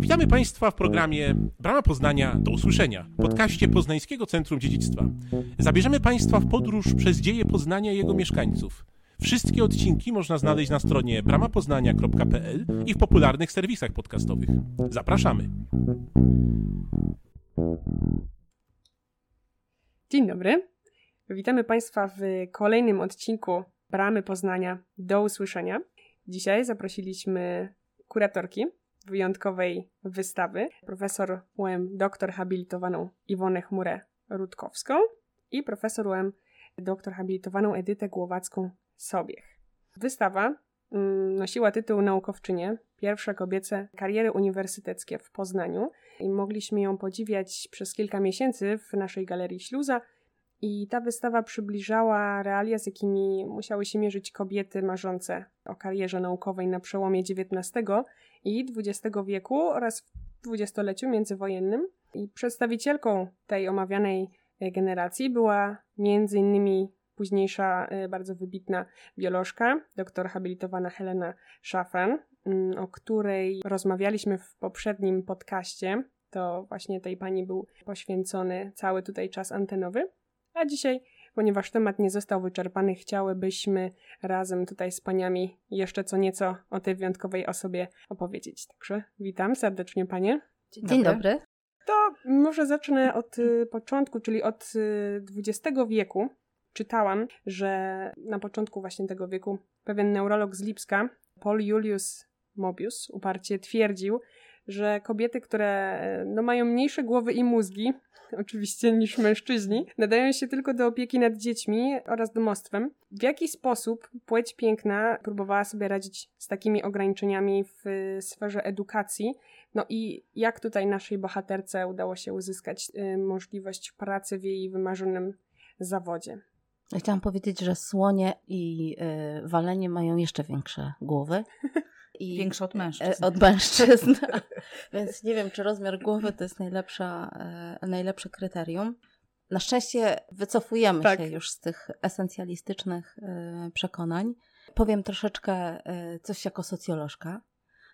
Witamy Państwa w programie Brama Poznania do usłyszenia, podcaście Poznańskiego Centrum Dziedzictwa. Zabierzemy Państwa w podróż przez dzieje Poznania i jego mieszkańców. Wszystkie odcinki można znaleźć na stronie bramapoznania.pl i w popularnych serwisach podcastowych. Zapraszamy. Dzień dobry. Witamy Państwa w kolejnym odcinku Bramy Poznania do usłyszenia. Dzisiaj zaprosiliśmy kuratorki wyjątkowej wystawy, profesor UM doktor habilitowaną Iwonę Chmurę-Rutkowską i profesor UM doktor habilitowaną Edytę Głowacką-Sobiech. Wystawa mm, nosiła tytuł Naukowczynie, pierwsze kobiece kariery uniwersyteckie w Poznaniu i mogliśmy ją podziwiać przez kilka miesięcy w naszej galerii Śluza. I ta wystawa przybliżała realia, z jakimi musiały się mierzyć kobiety marzące o karierze naukowej na przełomie XIX i XX wieku oraz w dwudziestoleciu międzywojennym. I przedstawicielką tej omawianej e, generacji była między innymi późniejsza e, bardzo wybitna biolożka, doktor habilitowana Helena Szafran, mm, o której rozmawialiśmy w poprzednim podcaście. To właśnie tej pani był poświęcony cały tutaj czas antenowy. A dzisiaj, ponieważ temat nie został wyczerpany, chciałybyśmy razem tutaj z paniami jeszcze co nieco o tej wyjątkowej osobie opowiedzieć. Także witam serdecznie panie. Dzień, Dzień dobry. To może zacznę od y, początku, czyli od XX y, wieku. Czytałam, że na początku właśnie tego wieku pewien neurolog z Lipska, Paul Julius Mobius, uparcie twierdził, że kobiety, które no, mają mniejsze głowy i mózgi, oczywiście niż mężczyźni, nadają się tylko do opieki nad dziećmi oraz domostwem. W jaki sposób płeć piękna próbowała sobie radzić z takimi ograniczeniami w sferze edukacji? No i jak tutaj naszej bohaterce udało się uzyskać y, możliwość pracy w jej wymarzonym zawodzie? Chciałam powiedzieć, że słonie i walenie mają jeszcze większe głowy. I Większa od mężczyzn. E, od mężczyzn. Więc nie wiem, czy rozmiar głowy to jest najlepsza, e, najlepsze kryterium. Na szczęście wycofujemy tak. się już z tych esencjalistycznych e, przekonań. Powiem troszeczkę coś jako socjolożka,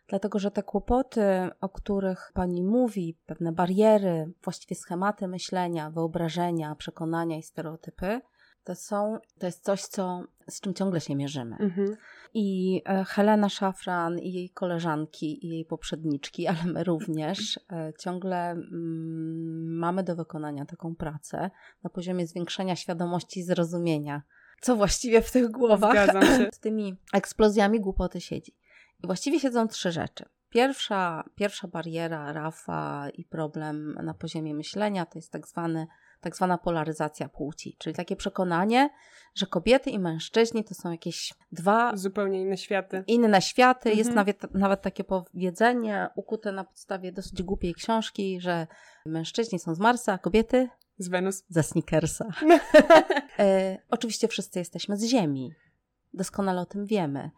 dlatego że te kłopoty, o których Pani mówi, pewne bariery, właściwie schematy myślenia, wyobrażenia, przekonania i stereotypy, to są, to jest coś, co, z czym ciągle się mierzymy. Mhm. I e, Helena Szafran i jej koleżanki i jej poprzedniczki, ale my również e, ciągle mm, mamy do wykonania taką pracę na poziomie zwiększenia świadomości i zrozumienia, co właściwie w tych głowach z tymi eksplozjami głupoty siedzi. I właściwie siedzą trzy rzeczy. Pierwsza, pierwsza bariera, rafa i problem na poziomie myślenia to jest tak zwany tak zwana polaryzacja płci, czyli takie przekonanie, że kobiety i mężczyźni to są jakieś dwa zupełnie inne światy. Inne światy. Mhm. Jest nawet, nawet takie powiedzenie ukute na podstawie dosyć głupiej książki, że mężczyźni są z Marsa, a kobiety z Wenus. Ze Snickersa. e, oczywiście wszyscy jesteśmy z Ziemi. Doskonale o tym wiemy.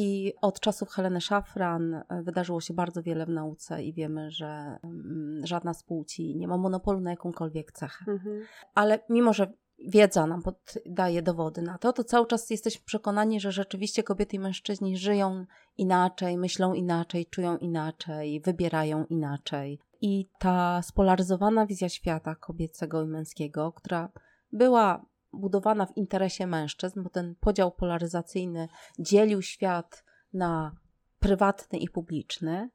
I od czasów Heleny Szafran e, wydarzyło się bardzo wiele w nauce i wiemy, że mm, żadna z płci nie ma monopolu na jakąkolwiek cechę. Mhm. Ale mimo, że wiedza nam daje dowody na to, to cały czas jesteśmy przekonani, że rzeczywiście kobiety i mężczyźni żyją inaczej, myślą inaczej, czują inaczej, wybierają inaczej. I ta spolaryzowana wizja świata kobiecego i męskiego, która była budowana w interesie mężczyzn, bo ten podział polaryzacyjny dzielił świat na prywatny i publiczny.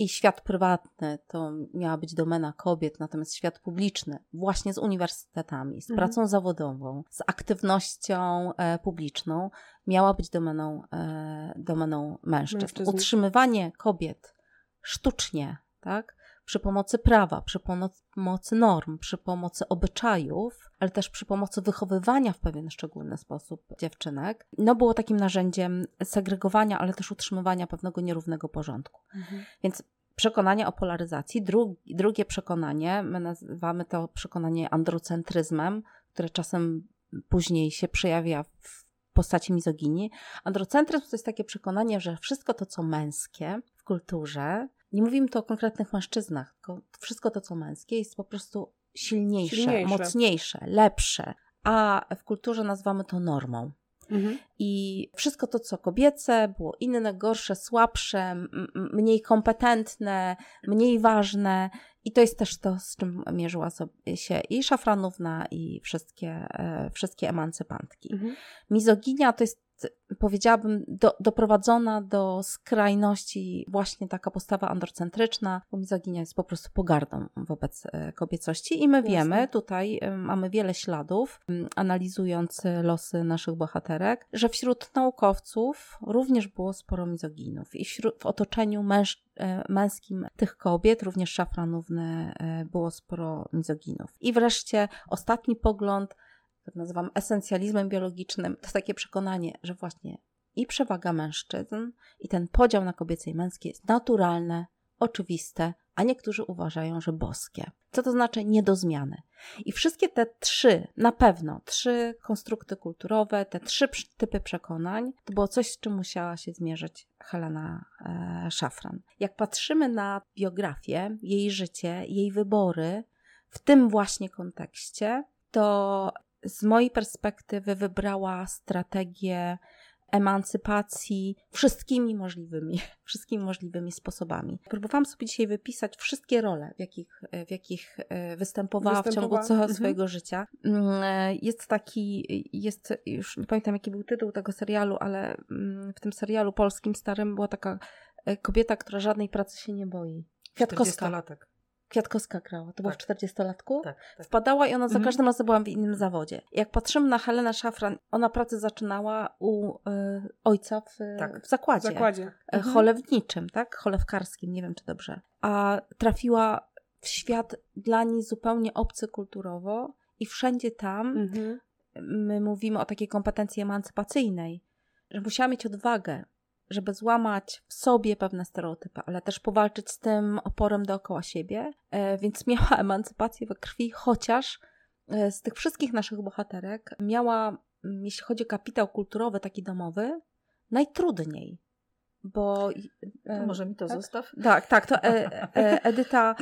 I świat prywatny to miała być domena kobiet, natomiast świat publiczny, właśnie z uniwersytetami, z mhm. pracą zawodową, z aktywnością e, publiczną, miała być domeną, e, domeną mężczyzn. mężczyzn. Utrzymywanie kobiet sztucznie, tak, przy pomocy prawa, przy pomocy norm, przy pomocy obyczajów, ale też przy pomocy wychowywania w pewien szczególny sposób dziewczynek, no było takim narzędziem segregowania, ale też utrzymywania pewnego nierównego porządku. Mhm. Więc przekonanie o polaryzacji. Drugi, drugie przekonanie, my nazywamy to przekonanie androcentryzmem, które czasem później się przejawia w postaci mizoginii. Androcentryzm to jest takie przekonanie, że wszystko to, co męskie w kulturze, nie mówimy tu o konkretnych mężczyznach, tylko wszystko to, co męskie, jest po prostu silniejsze, silniejsze, mocniejsze, lepsze. A w kulturze nazywamy to normą. Mhm. I wszystko to, co kobiece, było inne, gorsze, słabsze, mniej kompetentne, mniej ważne. I to jest też to, z czym mierzyła sobie się i Szafranówna, i wszystkie, e, wszystkie emancypantki. Mhm. Mizoginia to jest powiedziałabym, do, doprowadzona do skrajności właśnie taka postawa androcentryczna, bo mizoginia jest po prostu pogardą wobec e, kobiecości i my Jasne. wiemy, tutaj e, mamy wiele śladów, analizując losy naszych bohaterek, że wśród naukowców również było sporo mizoginów i wśród, w otoczeniu męż, e, męskim tych kobiet, również szafranówne, było sporo mizoginów. I wreszcie ostatni pogląd, nazywam esencjalizmem biologicznym, to takie przekonanie, że właśnie i przewaga mężczyzn, i ten podział na kobiece i męskie jest naturalne, oczywiste, a niektórzy uważają, że boskie. Co to znaczy nie do zmiany? I wszystkie te trzy, na pewno, trzy konstrukty kulturowe, te trzy typy przekonań, to było coś, z czym musiała się zmierzyć Helena e, Szafran. Jak patrzymy na biografię, jej życie, jej wybory w tym właśnie kontekście, to z mojej perspektywy wybrała strategię emancypacji wszystkimi możliwymi, wszystkimi możliwymi sposobami. Próbowałam sobie dzisiaj wypisać wszystkie role, w jakich, w jakich e, występowała, w ciągu całego mhm. swojego życia. Mm, e, jest taki, jest, już nie pamiętam jaki był tytuł tego serialu, ale mm, w tym serialu polskim starym była taka e, kobieta, która żadnej pracy się nie boi. Kwiatkowska. latek. Kwiatkowska grała, to była w 40-latku. Tak, tak. Wpadała i ona za mhm. każdym razem była w innym zawodzie. Jak patrzymy na Helenę Szafran, ona pracę zaczynała u y, ojca w, tak. w zakładzie. W zakładzie. E, mhm. Cholewniczym, tak? Cholewkarskim, nie wiem czy dobrze. A trafiła w świat dla niej zupełnie obcy kulturowo i wszędzie tam mhm. my mówimy o takiej kompetencji emancypacyjnej, że musiała mieć odwagę, żeby złamać w sobie pewne stereotypy, ale też powalczyć z tym oporem dookoła siebie, e, więc miała emancypację we krwi, chociaż e, z tych wszystkich naszych bohaterek miała, jeśli chodzi o kapitał kulturowy, taki domowy, najtrudniej bo... E, może mi to tak? zostaw? Tak, tak, to e, e, Edyta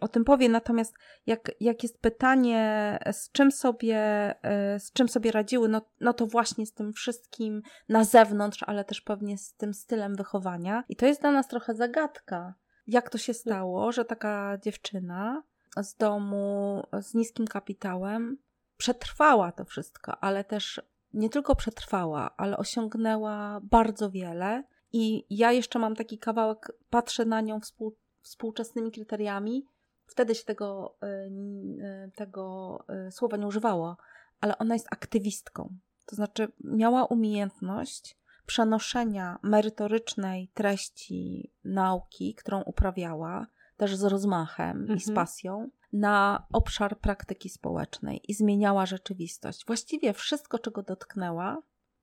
o tym powie, natomiast jak, jak jest pytanie, z czym sobie, e, z czym sobie radziły, no, no to właśnie z tym wszystkim na zewnątrz, ale też pewnie z tym stylem wychowania. I to jest dla nas trochę zagadka, jak to się stało, że taka dziewczyna z domu z niskim kapitałem przetrwała to wszystko, ale też nie tylko przetrwała, ale osiągnęła bardzo wiele. I ja jeszcze mam taki kawałek, patrzę na nią współ, współczesnymi kryteriami. Wtedy się tego, y, y, tego y, słowa nie używało, ale ona jest aktywistką. To znaczy, miała umiejętność przenoszenia merytorycznej treści nauki, którą uprawiała, też z rozmachem mhm. i z mhm. pasją, na obszar praktyki społecznej i zmieniała rzeczywistość. Właściwie wszystko, czego dotknęła,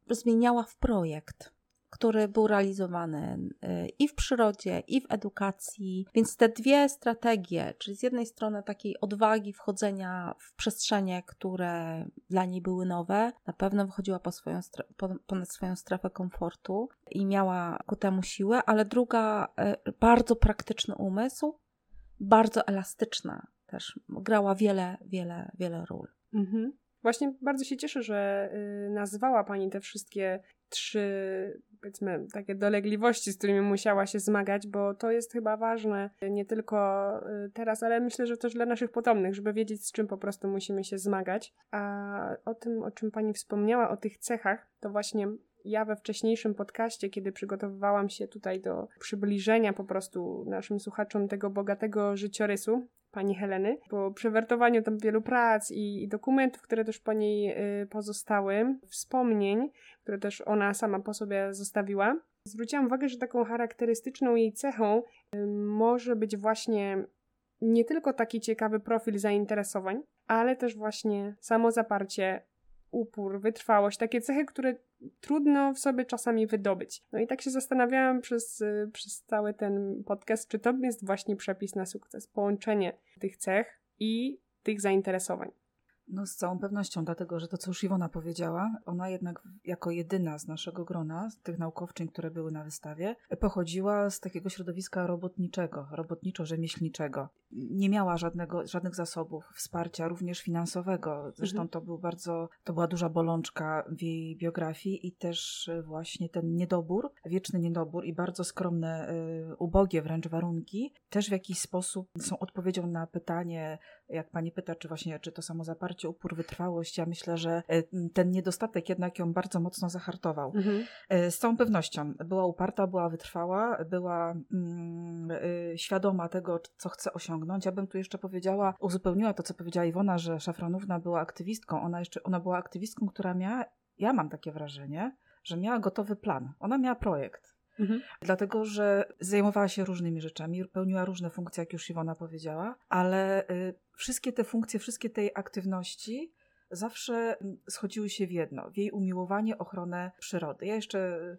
zmieniała w projekt, który był realizowany y, i w przyrodzie, i w edukacji. Więc te dwie strategie, czyli z jednej strony takiej odwagi wchodzenia w przestrzenie, które dla niej były nowe, na pewno wychodziła po swoją, ponad swoją strefę komfortu i miała ku temu siłę, ale druga, y, bardzo praktyczny umysł, bardzo elastyczna też grała wiele, wiele, wiele ról. Mhm. Właśnie bardzo się cieszę, że y, nazwała Pani te wszystkie trzy, powiedzmy, takie dolegliwości, z którymi musiała się zmagać, bo to jest chyba ważne nie tylko y, teraz, ale myślę, że też dla naszych potomnych, żeby wiedzieć, z czym po prostu musimy się zmagać. A o tym, o czym Pani wspomniała, o tych cechach, to właśnie ja we wcześniejszym podcaście, kiedy przygotowywałam się tutaj do przybliżenia po prostu naszym słuchaczom tego bogatego życiorysu pani Heleny, po przewertowaniu tam wielu prac i, i dokumentów, które też po niej y, pozostały, wspomnień, które też ona sama po sobie zostawiła, zwróciłam uwagę, że taką charakterystyczną jej cechą y, może być właśnie nie tylko taki ciekawy profil zainteresowań, ale też właśnie samozaparcie, upór, wytrwałość, takie cechy, które trudno w sobie czasami wydobyć. No i tak się zastanawiałam przez, y, przez cały ten podcast, czy to jest właśnie przepis na sukces, połączenie tych cech i tych zainteresowań. No z całą pewnością, dlatego że to, co już Iwona powiedziała, ona jednak jako jedyna z naszego grona, z tych naukowczyń, które były na wystawie, pochodziła z takiego środowiska robotniczego, robotniczo-rzemieślniczego. nie miała żadnego, żadnych zasobów wsparcia, również finansowego. Zresztą Mhm. to był bardzo, to była duża bolączka w jej biografii i też y, właśnie ten niedobór, wieczny niedobór i bardzo skromne, y, ubogie wręcz warunki, też w jakiś sposób są odpowiedzią na pytanie, jak pani pyta, czy właśnie, czy to samozaparcie, upór, wytrwałość. Ja myślę, że y, ten niedostatek jednak ją bardzo mocno zahartował. Mhm. E, Z całą pewnością była uparta, była wytrwała, była mm, y, świadoma tego, co chce osiągnąć. Ja bym tu jeszcze powiedziała, uzupełniła to, co powiedziała Iwona, że Szafranówna była aktywistką. Ona jeszcze, ona była aktywistką, która miała, ja mam takie wrażenie, że miała gotowy plan. Ona miała projekt. Mhm. Dlatego, że zajmowała się różnymi rzeczami, pełniła różne funkcje, jak już Iwona powiedziała, ale y, wszystkie te funkcje, wszystkie tej aktywności zawsze schodziły się w jedno, w jej umiłowanie, ochronę przyrody. Ja jeszcze y,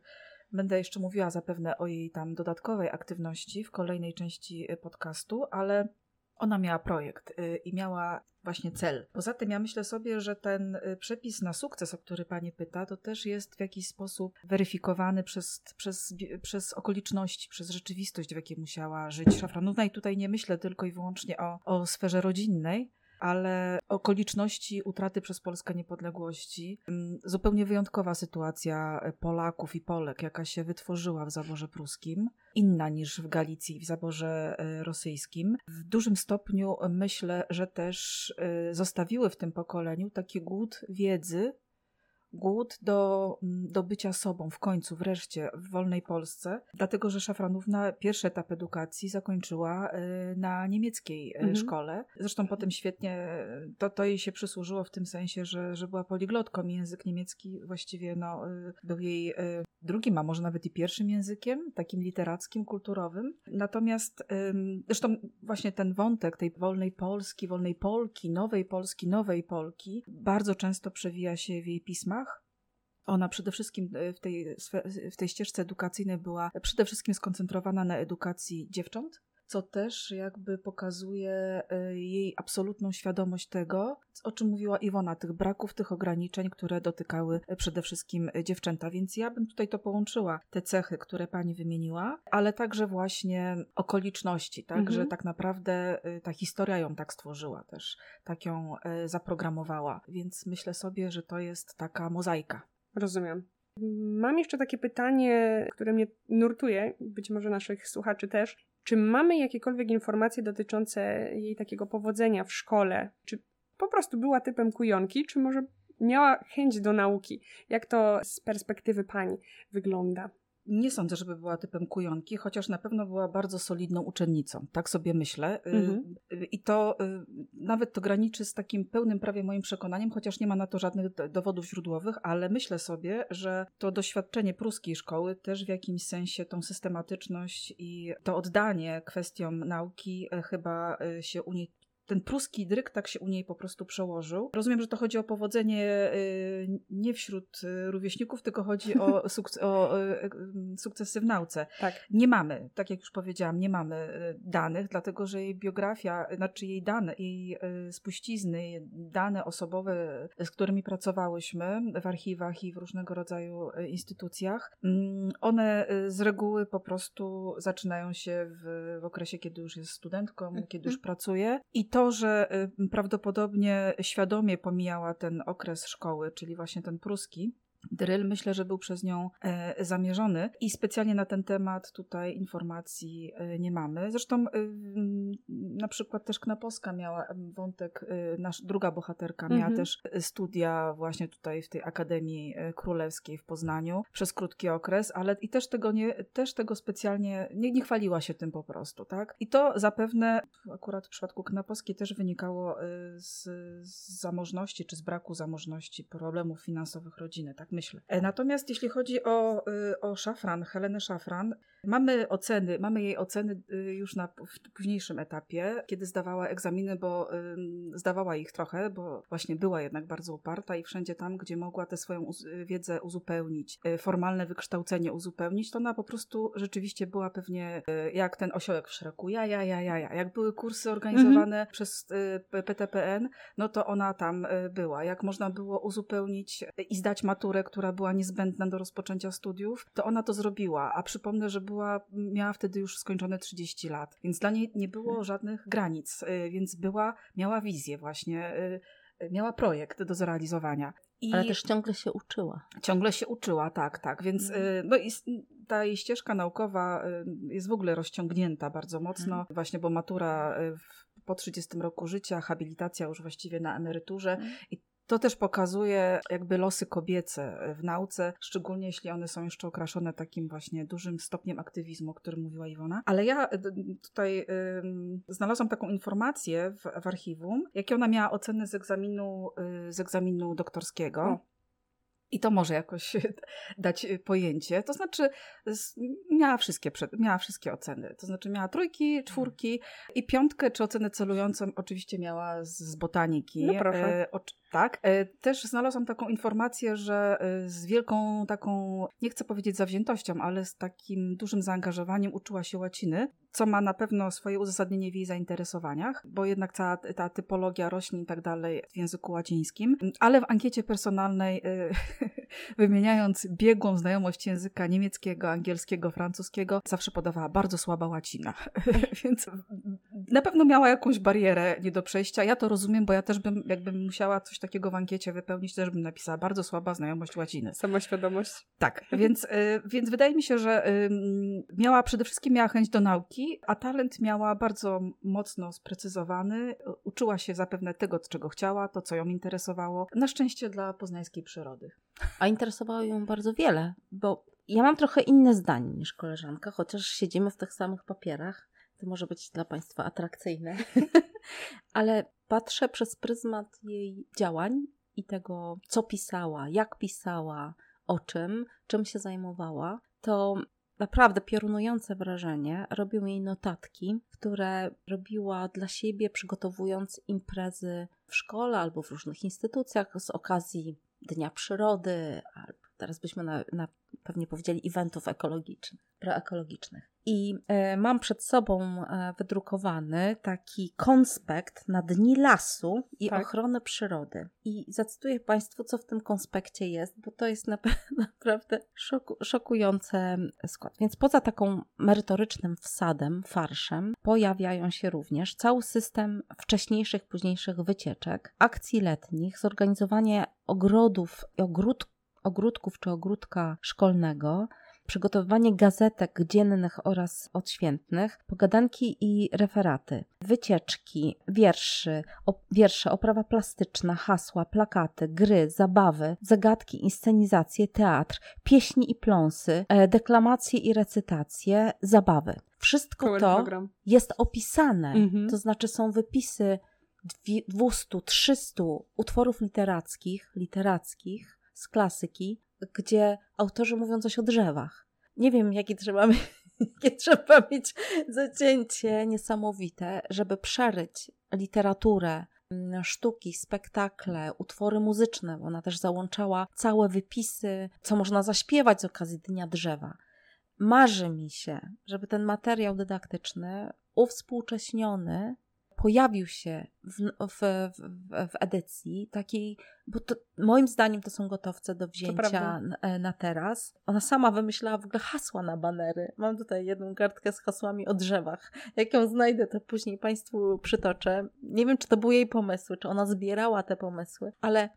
będę jeszcze mówiła zapewne o jej tam dodatkowej aktywności w kolejnej części y, podcastu, ale ona miała projekt y, i miała właśnie cel. Poza tym ja myślę sobie, że ten y, przepis na sukces, o który pani pyta, to też jest w jakiś sposób weryfikowany przez, przez, przez okoliczności, przez rzeczywistość, w jakiej musiała żyć Szafranówna. I tutaj nie myślę tylko i wyłącznie o, o sferze rodzinnej, ale okoliczności utraty przez Polskę niepodległości, mm, zupełnie wyjątkowa sytuacja Polaków i Polek, jaka się wytworzyła w zaborze pruskim, inna niż w Galicji, w zaborze e, rosyjskim. W dużym stopniu myślę, że też e, zostawiły w tym pokoleniu taki głód wiedzy, głód do, mm, do bycia sobą w końcu, wreszcie w wolnej Polsce, dlatego że Szafranówna pierwszy etap edukacji zakończyła y, na niemieckiej y, Mhm. szkole. Zresztą potem świetnie y, to, to jej się przysłużyło w tym sensie, że, że była poliglotką i język niemiecki właściwie no, był jej drugim, a może nawet i pierwszym językiem, takim literackim, kulturowym. Natomiast zresztą właśnie ten wątek tej wolnej Polski, wolnej Polki, nowej Polski, nowej Polki bardzo często przewija się w jej pismach. Ona przede wszystkim e, w tej, w tej ścieżce edukacyjnej była przede wszystkim skoncentrowana na edukacji dziewcząt, co też jakby pokazuje e, jej absolutną świadomość tego, o czym mówiła Iwona, tych braków, tych ograniczeń, które dotykały e, przede wszystkim dziewczęta. Więc ja bym tutaj to połączyła, te cechy, które pani wymieniła, ale także właśnie okoliczności, tak, Mhm. że tak naprawdę ta historia ją tak stworzyła też, tak ją zaprogramowała. Więc myślę sobie, że to jest taka mozaika. Rozumiem. Mam jeszcze takie pytanie, które mnie nurtuje, być może naszych słuchaczy też. Czy mamy jakiekolwiek informacje dotyczące jej takiego powodzenia w szkole? Czy po prostu była typem kujonki, czy może miała chęć do nauki? Jak to z perspektywy pani wygląda? Nie sądzę, żeby była typem kujonki, chociaż na pewno była bardzo solidną uczennicą. Tak sobie myślę. Y, Mhm. y, I to y, nawet to graniczy z takim pełnym prawie moim przekonaniem, chociaż nie ma na to żadnych do- dowodów źródłowych, ale myślę sobie, że to doświadczenie pruskiej szkoły też w jakimś sensie tą systematyczność i to oddanie kwestiom nauki y, chyba y, się u niej ten pruski dryk tak się u niej po prostu przełożył. Rozumiem, że to chodzi o powodzenie y, nie wśród y, rówieśników, tylko chodzi o, suk- o y, sukcesy w nauce. Tak. Nie mamy, tak jak już powiedziałam, nie mamy danych, dlatego że jej biografia, znaczy jej dane, jej spuścizny, jej dane osobowe, z którymi pracowałyśmy w archiwach i w różnego rodzaju instytucjach, mm, one z reguły po prostu zaczynają się w, w okresie, kiedy już jest studentką, kiedy już pracuje. I to, że y, prawdopodobnie świadomie pomijała ten okres szkoły, czyli właśnie ten pruski, Dryl myślę, że był przez nią e, zamierzony i specjalnie na ten temat tutaj informacji e, nie mamy. Zresztą e, na przykład też Knapowska miała em, wątek, e, nasz, druga bohaterka miała Mhm. też e, studia właśnie tutaj w tej Akademii e, Królewskiej w Poznaniu przez krótki okres, ale i też tego, nie, też tego specjalnie, nie, nie chwaliła się tym po prostu, tak? I to zapewne akurat w przypadku Knapowskiej też wynikało e, z, z zamożności czy z braku zamożności, problemów finansowych rodziny, tak myślę. E, Natomiast jeśli chodzi o, y, o Szafran, Helenę Szafran, mamy oceny, mamy jej oceny y, już na w późniejszym etapie, kiedy zdawała egzaminy, bo zdawała ich trochę, bo właśnie była jednak bardzo uparta i wszędzie tam, gdzie mogła tę swoją wiedzę uzupełnić, formalne wykształcenie uzupełnić, to ona po prostu rzeczywiście była pewnie jak ten osiołek w szeregu. Ja, ja, ja, ja, ja. Jak były kursy organizowane przez y, P- PTPN, no to ona tam była. Jak można było uzupełnić i zdać maturę, która była niezbędna do rozpoczęcia studiów, to ona to zrobiła. A przypomnę, że była, miała wtedy już skończone 30 lat, więc dla niej nie było żadnych granic, y, więc była, miała wizję właśnie, y, y, miała projekt do zrealizowania. I Ale też ciągle się uczyła. Ciągle się uczyła, tak, tak. Więc mm. no i ta jej ścieżka naukowa jest w ogóle rozciągnięta bardzo mocno, mm. właśnie bo matura w po 30 roku życia, habilitacja już właściwie na emeryturze. I to też pokazuje jakby losy kobiece w nauce, szczególnie jeśli one są jeszcze okraszone takim właśnie dużym stopniem aktywizmu, o którym mówiła Iwona. Ale ja y, tutaj znalazłam taką informację w, w, archiwum, jakie ona miała oceny z egzaminu, y, z egzaminu doktorskiego. I to może jakoś dać pojęcie. To znaczy, miała wszystkie, miała wszystkie oceny. To znaczy, miała trójki, mhm. czwórki i piątkę, czy ocenę celującą, oczywiście miała z botaniki. No proszę. E, tak. E, też znalazłam taką informację, że e, z wielką taką, nie chcę powiedzieć zawziętością, ale z takim dużym zaangażowaniem uczyła się łaciny, co ma na pewno swoje uzasadnienie w jej zainteresowaniach, bo jednak cała ta typologia roślin i tak dalej w języku łacińskim. Ale w ankiecie personalnej, e, wymieniając biegłą znajomość języka niemieckiego, angielskiego, francuskiego, zawsze podawała bardzo słaba łacina. Więc na pewno miała jakąś barierę nie do przejścia. Ja to rozumiem, bo ja też bym, jakbym musiała coś takiego w ankiecie wypełnić, też bym napisała bardzo słaba znajomość łaciny. Samoświadomość. Tak, więc, y, więc wydaje mi się, że y, miała przede wszystkim miała chęć do nauki, a talent miała bardzo mocno sprecyzowany. Uczyła się zapewne tego, czego chciała, to, co ją interesowało. Na szczęście dla poznańskiej przyrody. A interesowało ją bardzo wiele, bo ja mam trochę inne zdanie niż koleżanka, chociaż siedzimy w tych samych papierach. To może być dla Państwa atrakcyjne. Ale patrzę przez pryzmat jej działań i tego, co pisała, jak pisała, o czym, czym się zajmowała, to naprawdę piorunujące wrażenie robią jej notatki, które robiła dla siebie, przygotowując imprezy w szkole albo w różnych instytucjach z okazji Dnia Przyrody, teraz byśmy na, na pewnie powiedzieli eventów ekologicznych, proekologicznych. I e, mam przed sobą e, wydrukowany taki konspekt na dni lasu i tak. ochrony przyrody. I zacytuję Państwu, co w tym konspekcie jest, bo to jest naprawdę szoku, szokujący skład. Więc poza taką merytorycznym wsadem, farszem, pojawiają się również cały system wcześniejszych, późniejszych wycieczek, akcji letnich, zorganizowanie ogrodów i ogródków ogródków czy ogródka szkolnego, przygotowywanie gazetek dziennych oraz odświętnych, pogadanki i referaty, wycieczki, wierszy, op wiersze, oprawa plastyczna, hasła, plakaty, gry, zabawy, zagadki, inscenizacje, teatr, pieśni i pląsy, e, deklamacje i recytacje, zabawy. Wszystko to program. jest opisane, mhm. to znaczy są wypisy 200-300 utworów literackich, literackich z klasyki, gdzie autorzy mówią coś o drzewach. Nie wiem, jakie trzeba, jakie trzeba mieć zacięcie niesamowite, żeby przeryć literaturę, mm, sztuki, spektakle, utwory muzyczne, ona też załączała całe wypisy, co można zaśpiewać z okazji Dnia Drzewa. Marzy mi się, żeby ten materiał dydaktyczny uwspółcześniony pojawił się w, w, w, w, edycji takiej, bo to, moim zdaniem to są gotowce do wzięcia na, e, na, teraz. Ona sama wymyślała w ogóle hasła na banery. Mam tutaj jedną kartkę z hasłami o drzewach. Jak ją znajdę, to później Państwu przytoczę. Nie wiem, czy to były jej pomysły, czy ona zbierała te pomysły, ale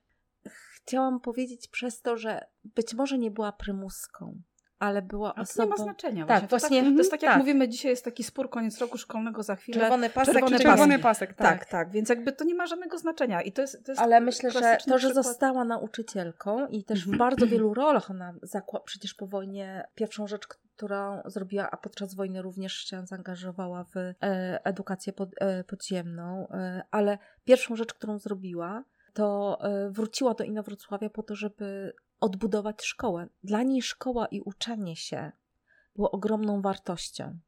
chciałam powiedzieć przez to, że być może nie była prymuską ale była ale osobą... To nie ma znaczenia. Tak, właśnie. To, tak, to jest tak jak tak. mówimy, dzisiaj jest taki spór, koniec roku szkolnego za chwilę. Czerwony pasek czerwony, czerwony pasek. tak. tak. tak, więc jakby to nie ma żadnego znaczenia. I to jest, to jest ale myślę, że to, że przykład... została nauczycielką i też w mhm. bardzo wielu rolach ona zakła... przecież po wojnie pierwszą rzecz, którą zrobiła, a podczas wojny również się zaangażowała w e, edukację pod, e, podziemną, e, ale pierwszą rzecz, którą zrobiła, to wróciła do Inowrocławia po to, żeby odbudować szkołę. Dla niej szkoła i uczenie się było ogromną wartością.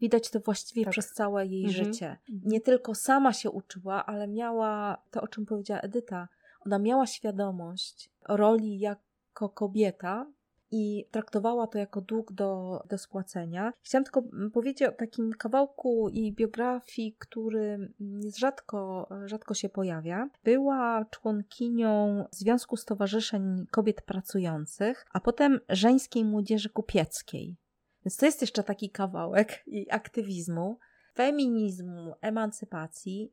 Widać to właściwie tak. przez całe jej mhm. życie. Mhm. Nie tylko sama się uczyła, ale miała to, o czym powiedziała Edyta. Ona miała świadomość roli jako kobieta i traktowała to jako dług do, do spłacenia. Chciałam tylko powiedzieć o takim kawałku i biografii, który rzadko, rzadko się pojawia. Była członkinią Związku Stowarzyszeń Kobiet Pracujących, a potem Żeńskiej Młodzieży Kupieckiej. Więc to jest jeszcze taki kawałek i aktywizmu, feminizmu, emancypacji.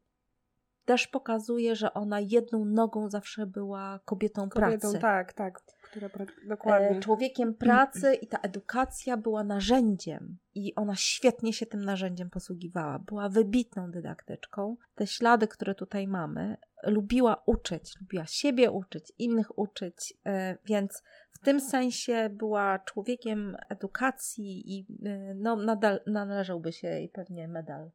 Też pokazuje, że ona jedną nogą zawsze była kobietą, kobietą pracy. Tak, tak która dokładnie. E, człowiekiem pracy i ta edukacja była narzędziem i ona świetnie się tym narzędziem posługiwała. Była wybitną dydaktyczką. Te ślady, które tutaj mamy, lubiła uczyć, lubiła siebie uczyć, innych uczyć, e, więc w tym sensie była człowiekiem edukacji i e, no, nadal należałby się jej pewnie medal.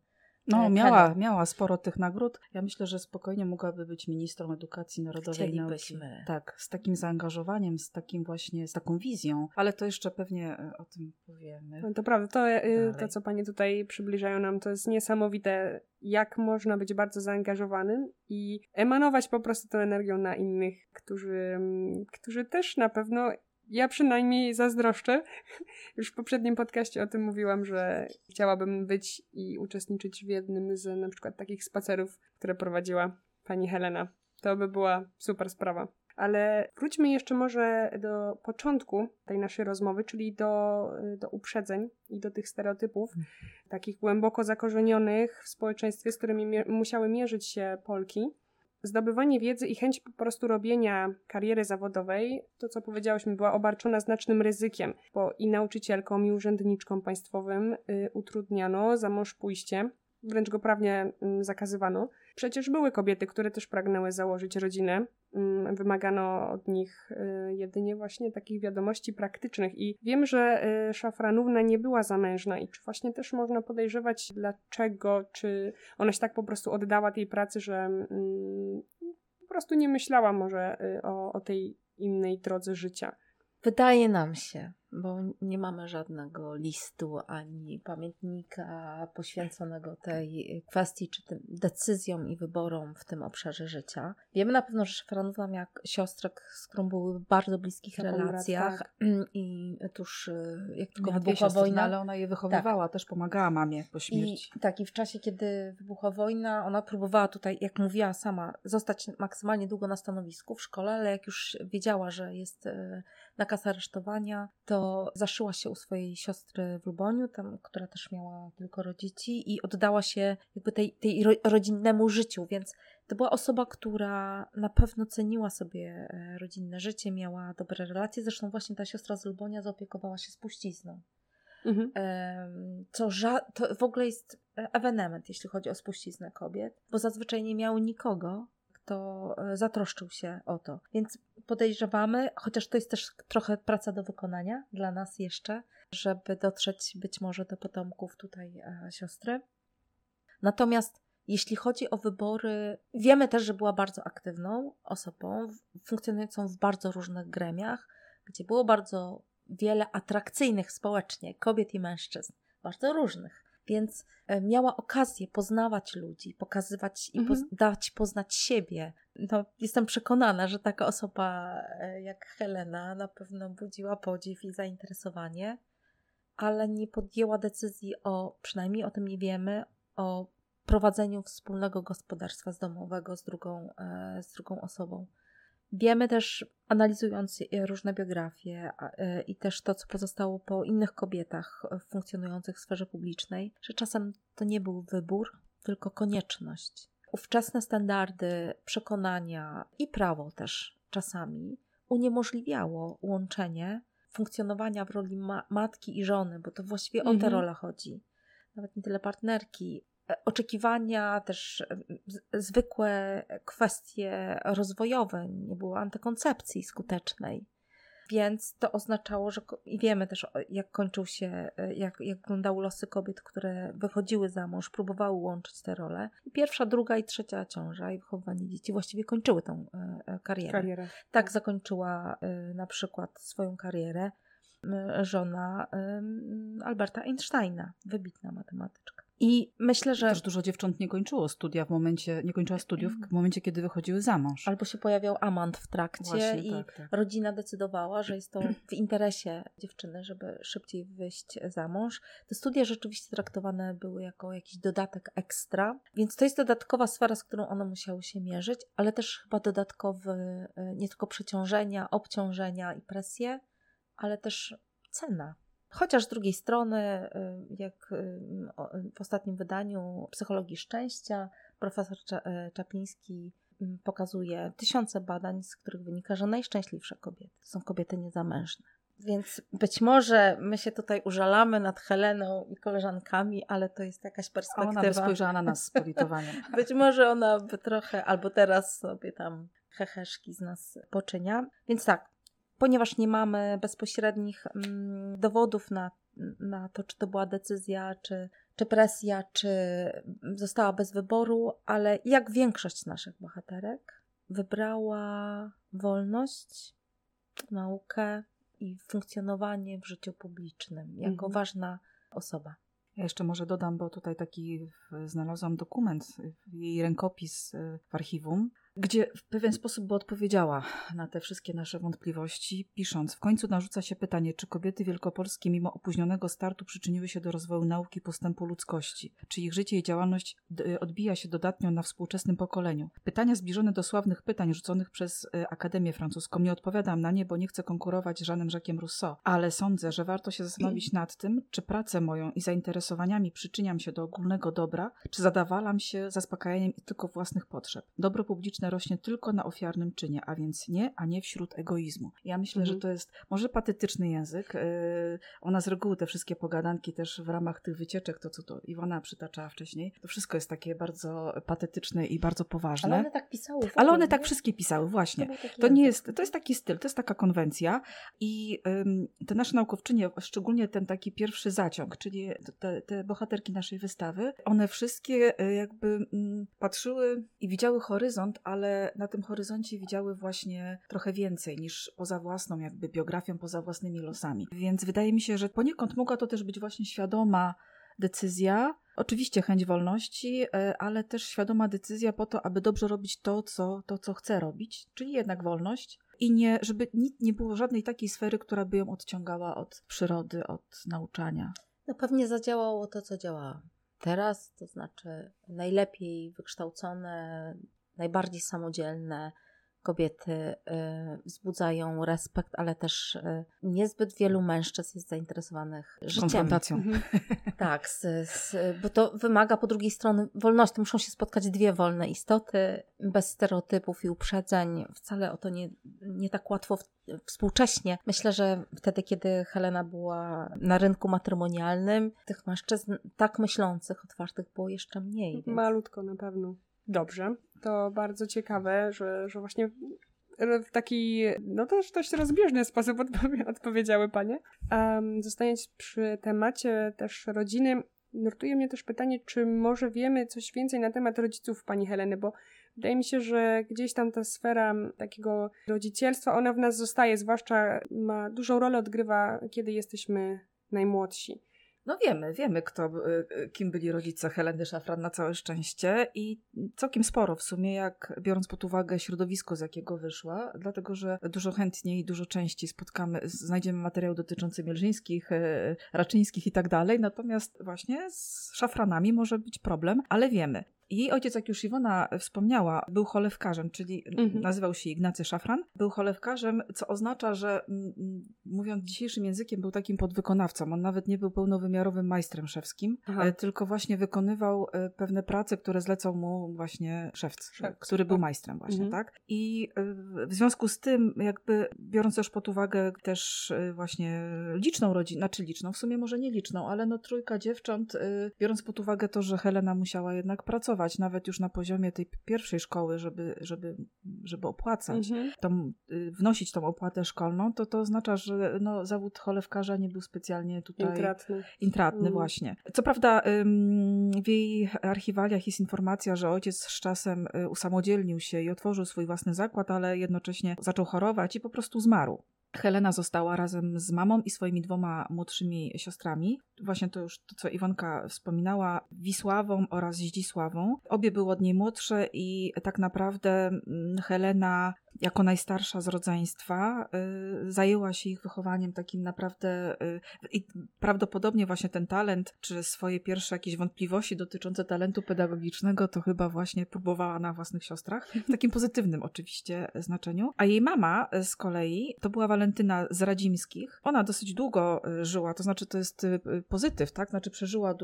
No, e, miała, miała sporo tych nagród. Ja myślę, że spokojnie mogłaby być ministrą edukacji narodowej i nauki. Tak, z takim zaangażowaniem, z takim właśnie, z taką wizją, ale to jeszcze pewnie e, o tym powiemy. No to prawda, to, e, to co Panie tutaj przybliżają nam, to jest niesamowite, jak można być bardzo zaangażowanym i emanować po prostu tą energią na innych, którzy, którzy też na pewno ja przynajmniej zazdroszczę. Już w poprzednim podcaście o tym mówiłam, że chciałabym być i uczestniczyć w jednym z na przykład takich spacerów, które prowadziła pani Helena. To by była super sprawa. Ale wróćmy jeszcze może do początku tej naszej rozmowy, czyli do, do uprzedzeń i do tych stereotypów, hmm. takich głęboko zakorzenionych w społeczeństwie, z którymi mi musiały mierzyć się Polki zdobywanie wiedzy i chęć po prostu robienia kariery zawodowej, to co powiedziałyśmy, była obarczona znacznym ryzykiem, bo i nauczycielkom, i urzędniczkom państwowym y, utrudniano za mąż pójście, wręcz go prawnie y, zakazywano. Przecież były kobiety, które też pragnęły założyć rodzinę. Mm, wymagano od nich y, jedynie właśnie takich wiadomości praktycznych. I wiem, że y, Szafranówna nie była zamężna i czy właśnie też można podejrzewać, dlaczego, czy ona się tak po prostu oddała tej pracy, że mm, po prostu nie myślała może y, o, o tej innej drodze życia. Wydaje nam się, bo nie mamy żadnego listu ani pamiętnika poświęconego tej kwestii, czy tym decyzjom i wyborom w tym obszarze życia. Wiemy na pewno, że Szafranówna miała siostrę, z którą były w bardzo bliskich relacjach tak. i tuż y, jak tylko miała wybuchła wojna... ale ona je wychowywała, tak. też pomagała mamie po śmierci. I, tak, i w czasie, kiedy wybuchła wojna, ona próbowała tutaj, jak mówiła sama, zostać maksymalnie długo na stanowisku w szkole, ale jak już wiedziała, że jest y, nakaz aresztowania, to zaszyła się u swojej siostry w Luboniu, tam, która też miała tylko dzieci i oddała się jakby tej, tej rodzinnemu życiu, więc to była osoba, która na pewno ceniła sobie e, rodzinne życie, miała dobre relacje, zresztą właśnie ta siostra z Lubonia zaopiekowała się spuścizną. Mhm. Co to w ogóle jest ewenement, jeśli chodzi o spuściznę kobiet, bo zazwyczaj nie miały nikogo, to e, zatroszczył się o to. Więc podejrzewamy, chociaż to jest też trochę praca do wykonania dla nas jeszcze, żeby dotrzeć być może do potomków tutaj e, siostry. Natomiast jeśli chodzi o wybory, wiemy też, że była bardzo aktywną osobą, funkcjonującą w bardzo różnych gremiach, gdzie było bardzo wiele atrakcyjnych społecznie kobiet i mężczyzn, bardzo różnych więc e, miała okazję poznawać ludzi, pokazywać i mhm. dać poznać siebie. No, jestem przekonana, że taka osoba e, jak Helena na pewno budziła podziw i zainteresowanie, ale nie podjęła decyzji o, przynajmniej o tym nie wiemy, o prowadzeniu wspólnego gospodarstwa z domowego z drugą, e, z drugą osobą. Wiemy też, analizując różne biografie e, i też to, co pozostało po innych kobietach funkcjonujących w sferze publicznej, że czasem to nie był wybór, tylko konieczność. Ówczesne standardy, przekonania i prawo też czasami uniemożliwiało łączenie funkcjonowania w roli ma matki i żony, bo to właściwie o tę mhm. rolę chodzi. Nawet nie tyle partnerki, oczekiwania, też zwykłe kwestie rozwojowe, nie było antykoncepcji skutecznej. Więc to oznaczało, że i wiemy też, jak kończył się, jak, jak wyglądały losy kobiet, które wychodziły za mąż, próbowały łączyć te role. I pierwsza, druga i trzecia ciąża i wychowanie dzieci właściwie kończyły tą e, e, karierę. karierę. Tak zakończyła e, na przykład swoją karierę żona Alberta Einsteina, wybitna matematyczka. I myślę, że. Też dużo dziewcząt nie kończyło studia w momencie, nie kończyła studiów w momencie, kiedy wychodziły za mąż. Albo się pojawiał amant w trakcie Właśnie, i tak, tak. rodzina decydowała, że jest to w interesie dziewczyny, żeby szybciej wyjść za mąż. Te studia rzeczywiście traktowane były jako jakiś dodatek ekstra, więc to jest dodatkowa sfera, z którą one musiały się mierzyć, ale też chyba dodatkowy y, nie tylko przeciążenia, obciążenia i presje, ale też cena. Chociaż z drugiej strony, y, jak y, w ostatnim wydaniu Psychologii Szczęścia, profesor y, Czapliński pokazuje tysiące badań, z których wynika, że najszczęśliwsze kobiety są kobiety niezamężne. Więc być może my się tutaj użalamy nad Heleną i koleżankami, ale to jest jakaś perspektywa. ona by spojrzała na nas z politowaniem. Być może ona by trochę, albo teraz sobie tam heheszki z nas poczynia. Więc tak, ponieważ nie mamy bezpośrednich mm, dowodów na, na to, czy to była decyzja, czy, czy presja, czy została bez wyboru, ale jak większość naszych bohaterek, wybrała wolność, naukę i funkcjonowanie w życiu publicznym jako Mhm. ważna osoba. Ja jeszcze może dodam, bo tutaj taki znalazłam dokument, jej rękopis y, w archiwum, gdzie w pewien sposób by odpowiedziała na te wszystkie nasze wątpliwości, pisząc: W końcu narzuca się pytanie, czy kobiety wielkopolskie, mimo opóźnionego startu, przyczyniły się do rozwoju nauki postępu ludzkości? Czy ich życie i działalność d- odbija się dodatnio na współczesnym pokoleniu? Pytania zbliżone do sławnych pytań rzuconych przez y, Akademię Francuską. Nie odpowiadam na nie, bo nie chcę konkurować z Jeanem Jacques'em Rousseau, ale sądzę, że warto się zastanowić nad tym, czy pracę moją i zainteresowaniami przyczyniam się do ogólnego dobra, czy zadawalam się zaspokajaniem tylko własnych potrzeb. Dobro publiczne rośnie tylko na ofiarnym czynie, a więc nie, a nie wśród egoizmu. Ja myślę, Mhm. że to jest może patetyczny język. Yy, ona z reguły te wszystkie pogadanki też w ramach tych wycieczek, to co to Iwona przytaczała wcześniej, to wszystko jest takie bardzo patetyczne i bardzo poważne. Ale one tak pisały. w Ale ogóle, one tak wszystkie pisały, właśnie. To nie jest, to jest taki styl, to jest taka konwencja i ym, te nasze naukowczynie, szczególnie ten taki pierwszy zaciąg, czyli te, te bohaterki naszej wystawy, one wszystkie y, jakby mm, patrzyły i widziały horyzont, ale na tym horyzoncie widziały właśnie trochę więcej niż poza własną jakby biografią, poza własnymi losami. Więc wydaje mi się, że poniekąd mogła to też być właśnie świadoma decyzja, oczywiście chęć wolności, e, ale też świadoma decyzja po to, aby dobrze robić to, co, to, co chce robić, czyli jednak wolność. I nie, żeby nie było żadnej takiej sfery, która by ją odciągała od przyrody, od nauczania. No pewnie zadziałało to, co działa teraz, to znaczy najlepiej wykształcone, najbardziej samodzielne kobiety y, wzbudzają respekt, ale też y, niezbyt wielu mężczyzn jest zainteresowanych życiem. Konfrontacją. Mhm. Tak, z, z, bo to wymaga po drugiej stronie wolności. Muszą się spotkać dwie wolne istoty, bez stereotypów i uprzedzeń. Wcale o to nie, nie tak łatwo w, współcześnie. Myślę, że wtedy, kiedy Helena była na rynku matrymonialnym, tych mężczyzn tak myślących, otwartych było jeszcze mniej. Więc... Malutko na pewno. Dobrze. To bardzo ciekawe, że, że właśnie w taki, no też dość rozbieżny sposób odpowie- odpowiedziały panie. Um, zostając przy temacie też rodziny, nurtuje mnie też pytanie, czy może wiemy coś więcej na temat rodziców pani Heleny, bo wydaje mi się, że gdzieś tam ta sfera takiego rodzicielstwa, ona w nas zostaje, zwłaszcza ma dużą rolę odgrywa, kiedy jesteśmy najmłodsi. No wiemy, wiemy, kto, y, y, kim byli rodzice Heleny Szafran na całe szczęście i całkiem sporo w sumie, jak biorąc pod uwagę środowisko, z jakiego wyszła, dlatego, że dużo chętniej, dużo częściej spotkamy, znajdziemy materiał dotyczący Mielżyńskich, y, Raczyńskich i tak dalej, natomiast właśnie z Szafranami może być problem, ale wiemy. Jej ojciec, jak już Iwona wspomniała, był cholewkarzem, czyli Mhm. nazywał się Ignacy Szafran. Był cholewkarzem, co oznacza, że mm, mm, mówiąc dzisiejszym językiem, był takim podwykonawcą. On nawet nie był pełnowymiarowym majstrem szewskim, Aha. e, tylko właśnie wykonywał e, pewne prace, które zlecał mu właśnie szewc, Szewc, który był tak. majstrem właśnie, Mhm. tak? I e, w związku z tym, jakby biorąc też pod uwagę też e, właśnie liczną rodzinę, znaczy liczną, w sumie może nie liczną, ale no trójka dziewcząt, e, biorąc pod uwagę to, że Helena musiała jednak pracować, nawet już na poziomie tej pierwszej szkoły, żeby, żeby, żeby opłacać, Mhm. tą, y, wnosić tą opłatę szkolną, to to oznacza, że no, zawód cholewkarza nie był specjalnie tutaj Intratny. intratny Mm. właśnie. Co prawda w jej archiwaliach jest informacja, że ojciec z czasem y, usamodzielnił się i otworzył swój własny zakład, ale jednocześnie zaczął chorować i po prostu zmarł. Helena została razem z mamą i swoimi dwoma młodszymi siostrami. Właśnie to już to, co Iwonka wspominała, Wisławą oraz Zdzisławą. Obie były od niej młodsze i tak naprawdę mm, Helena jako najstarsza z rodzeństwa y, zajęła się ich wychowaniem takim naprawdę y, i prawdopodobnie właśnie ten talent, czy swoje pierwsze jakieś wątpliwości dotyczące talentu pedagogicznego, to chyba właśnie próbowała na własnych siostrach, w takim pozytywnym oczywiście znaczeniu. A jej mama z kolei to była Walentyna z Radzimskich. Ona dosyć długo y, żyła, to znaczy to jest pozytyw, tak? Znaczy przeżyła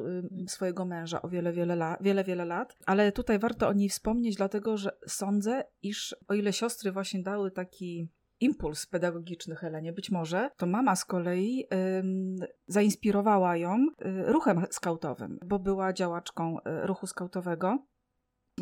swojego męża o wiele, wiele, la, wiele, wiele lat, ale tutaj warto o niej wspomnieć, dlatego że sądzę, iż o ile siostry właśnie dały taki impuls pedagogiczny Helenie, być może, to mama z kolei ym, zainspirowała ją y, ruchem skautowym, bo była działaczką y, ruchu skautowego.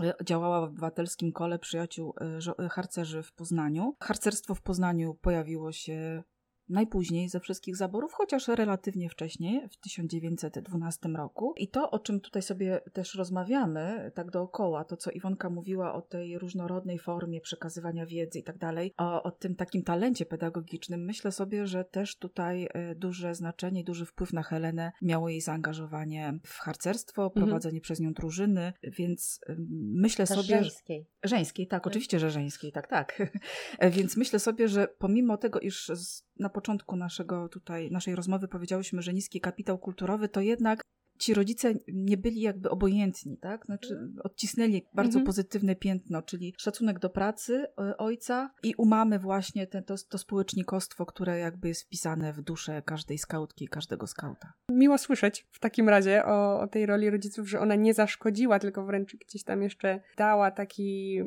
Y, Działała w obywatelskim kole przyjaciół y, y, harcerzy w Poznaniu. Harcerstwo w Poznaniu pojawiło się najpóźniej ze wszystkich zaborów, chociaż relatywnie wcześniej, w 1912 roku. I to, o czym tutaj sobie też rozmawiamy, tak dookoła, to co Iwonka mówiła o tej różnorodnej formie przekazywania wiedzy i tak dalej, o, tym takim talencie pedagogicznym, myślę sobie, że też tutaj e, duże znaczenie duży wpływ na Helenę miało jej zaangażowanie w harcerstwo, prowadzenie przez nią drużyny, więc ym, myślę Też sobie... żeńskiej. Żeńskiej, tak, oczywiście, że żeńskiej, tak, tak. E, Więc myślę sobie, że pomimo tego, iż z, na początku naszego tutaj, naszej rozmowy powiedziałyśmy, że niski kapitał kulturowy, to jednak ci rodzice nie byli jakby obojętni, tak? Znaczy odcisnęli bardzo Mhm. pozytywne piętno, czyli szacunek do pracy e, ojca i u mamy właśnie te, to, to społecznikostwo, które jakby jest wpisane w duszę każdej skautki, każdego skauta. Miło słyszeć w takim razie o, o tej roli rodziców, że ona nie zaszkodziła, tylko wręcz gdzieś tam jeszcze dała taki.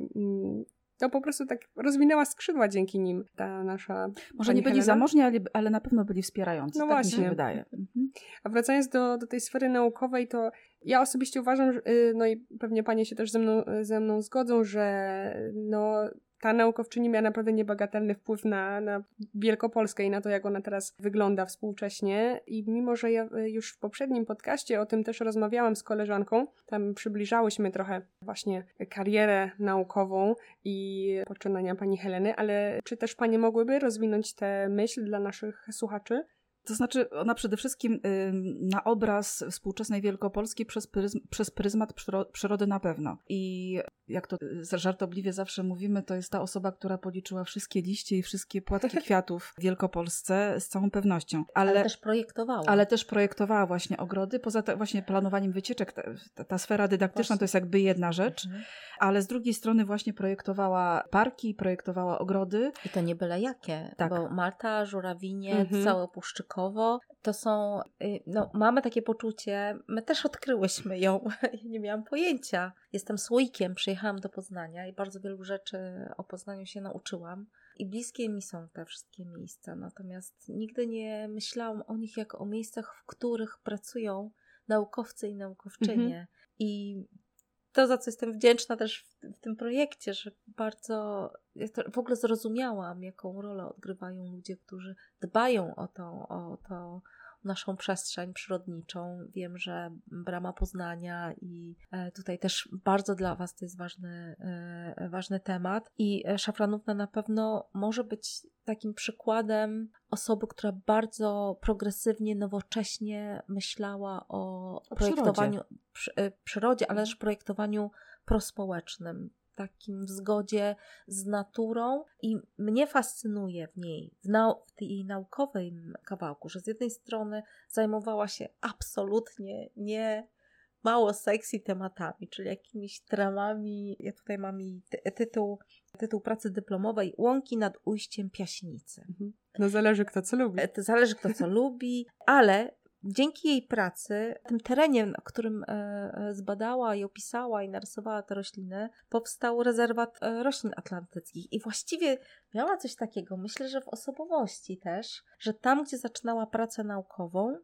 To po prostu tak rozwinęła skrzydła dzięki nim ta nasza. Może nie byli Helena. zamożni, ale, ale na pewno byli wspierający. No tak mi się właśnie. wydaje. Mhm. A wracając do, do tej sfery naukowej, to ja osobiście uważam, y, no i pewnie panie się też ze mną, ze mną zgodzą, że no, ta naukowczyni miała naprawdę niebagatelny wpływ na, na Wielkopolskę i na to, jak ona teraz wygląda współcześnie. I mimo, że ja y, już w poprzednim podcaście o tym też rozmawiałam z koleżanką, tam przybliżałyśmy trochę właśnie karierę naukową i poczynania pani Heleny, ale czy też panie mogłyby rozwinąć tę myśl dla naszych słuchaczy? To znaczy, ona przede wszystkim ym, na obraz współczesnej Wielkopolski przez, pryzm, przez pryzmat przyro, przyrody na pewno. I jak to y, żartobliwie zawsze mówimy, to jest ta osoba, która policzyła wszystkie liście i wszystkie płatki kwiatów w Wielkopolsce z całą pewnością. Ale, Ale, też projektowała. ale też projektowała właśnie ogrody. Poza te, właśnie planowaniem wycieczek, ta, ta, sfera dydaktyczna to jest jakby jedna rzecz, Mhm. ale z drugiej strony właśnie projektowała parki, projektowała ogrody. I to nie byle jakie, Tak. bo Malta, Żurawinie, Mhm. całe Puszczykowo, to są, y, no mamy takie poczucie, my też odkryłyśmy ją, ja nie miałam pojęcia. Jestem słoikiem, przyjechałam do Poznania i bardzo wielu rzeczy o Poznaniu się nauczyłam. I bliskie mi są te wszystkie miejsca, natomiast nigdy nie myślałam o nich jako o miejscach, w których pracują naukowcy i naukowczynie. I to, za co jestem wdzięczna też w, w tym projekcie, że bardzo ja w ogóle zrozumiałam, jaką rolę odgrywają ludzie, którzy dbają o tą, o to naszą przestrzeń przyrodniczą. Wiem, że Brama Poznania i e, tutaj też bardzo dla Was to jest ważny, e, ważny temat. I e, Szafranówna na pewno może być takim przykładem osoby, która bardzo progresywnie, nowocześnie myślała o, O projektowaniu przy, e, przyrodzie, ale też projektowaniu prospołecznym. Takim w zgodzie z naturą i mnie fascynuje w niej, w, nau- w tej jej naukowym kawałku, że z jednej strony zajmowała się absolutnie nie mało sexy tematami, czyli jakimiś dramami. Ja tutaj mam jej ty- tytuł, tytuł pracy dyplomowej Łąki nad ujściem Piaśnicy. No zależy kto co lubi. E, To zależy kto co lubi, ale dzięki jej pracy, tym terenie, na którym e, e, zbadała i opisała i narysowała te rośliny, powstał rezerwat e, roślin atlantyckich. I właściwie miała coś takiego, myślę, że w osobowości też, że tam, gdzie zaczynała pracę naukową,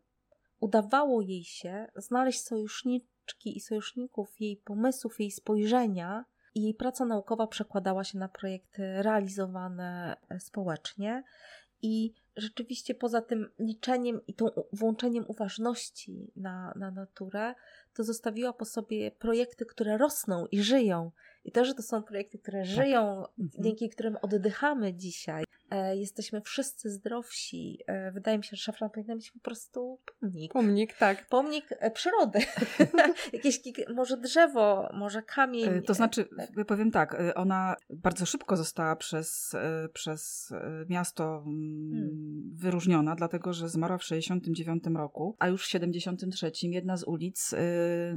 udawało jej się znaleźć sojuszniczki i sojuszników jej pomysłów, jej spojrzenia. I jej praca naukowa przekładała się na projekty realizowane społecznie. I rzeczywiście poza tym liczeniem i tą włączeniem uważności na, na naturę, to zostawiła po sobie projekty, które rosną i żyją. I to, że to są projekty, które żyją, Mhm. dzięki którym oddychamy dzisiaj, jesteśmy wszyscy zdrowsi. E, wydaje mi się, że szafran powinna być po prostu pomnik. Pomnik, tak. Pomnik e, przyrody. Jakieś może drzewo, może kamień. E, To znaczy, E, powiem tak, e, ona bardzo szybko została przez, e, przez e, miasto mm, Hmm. wyróżniona, dlatego że zmarła w 69 roku, a już w 73 jedna z ulic e,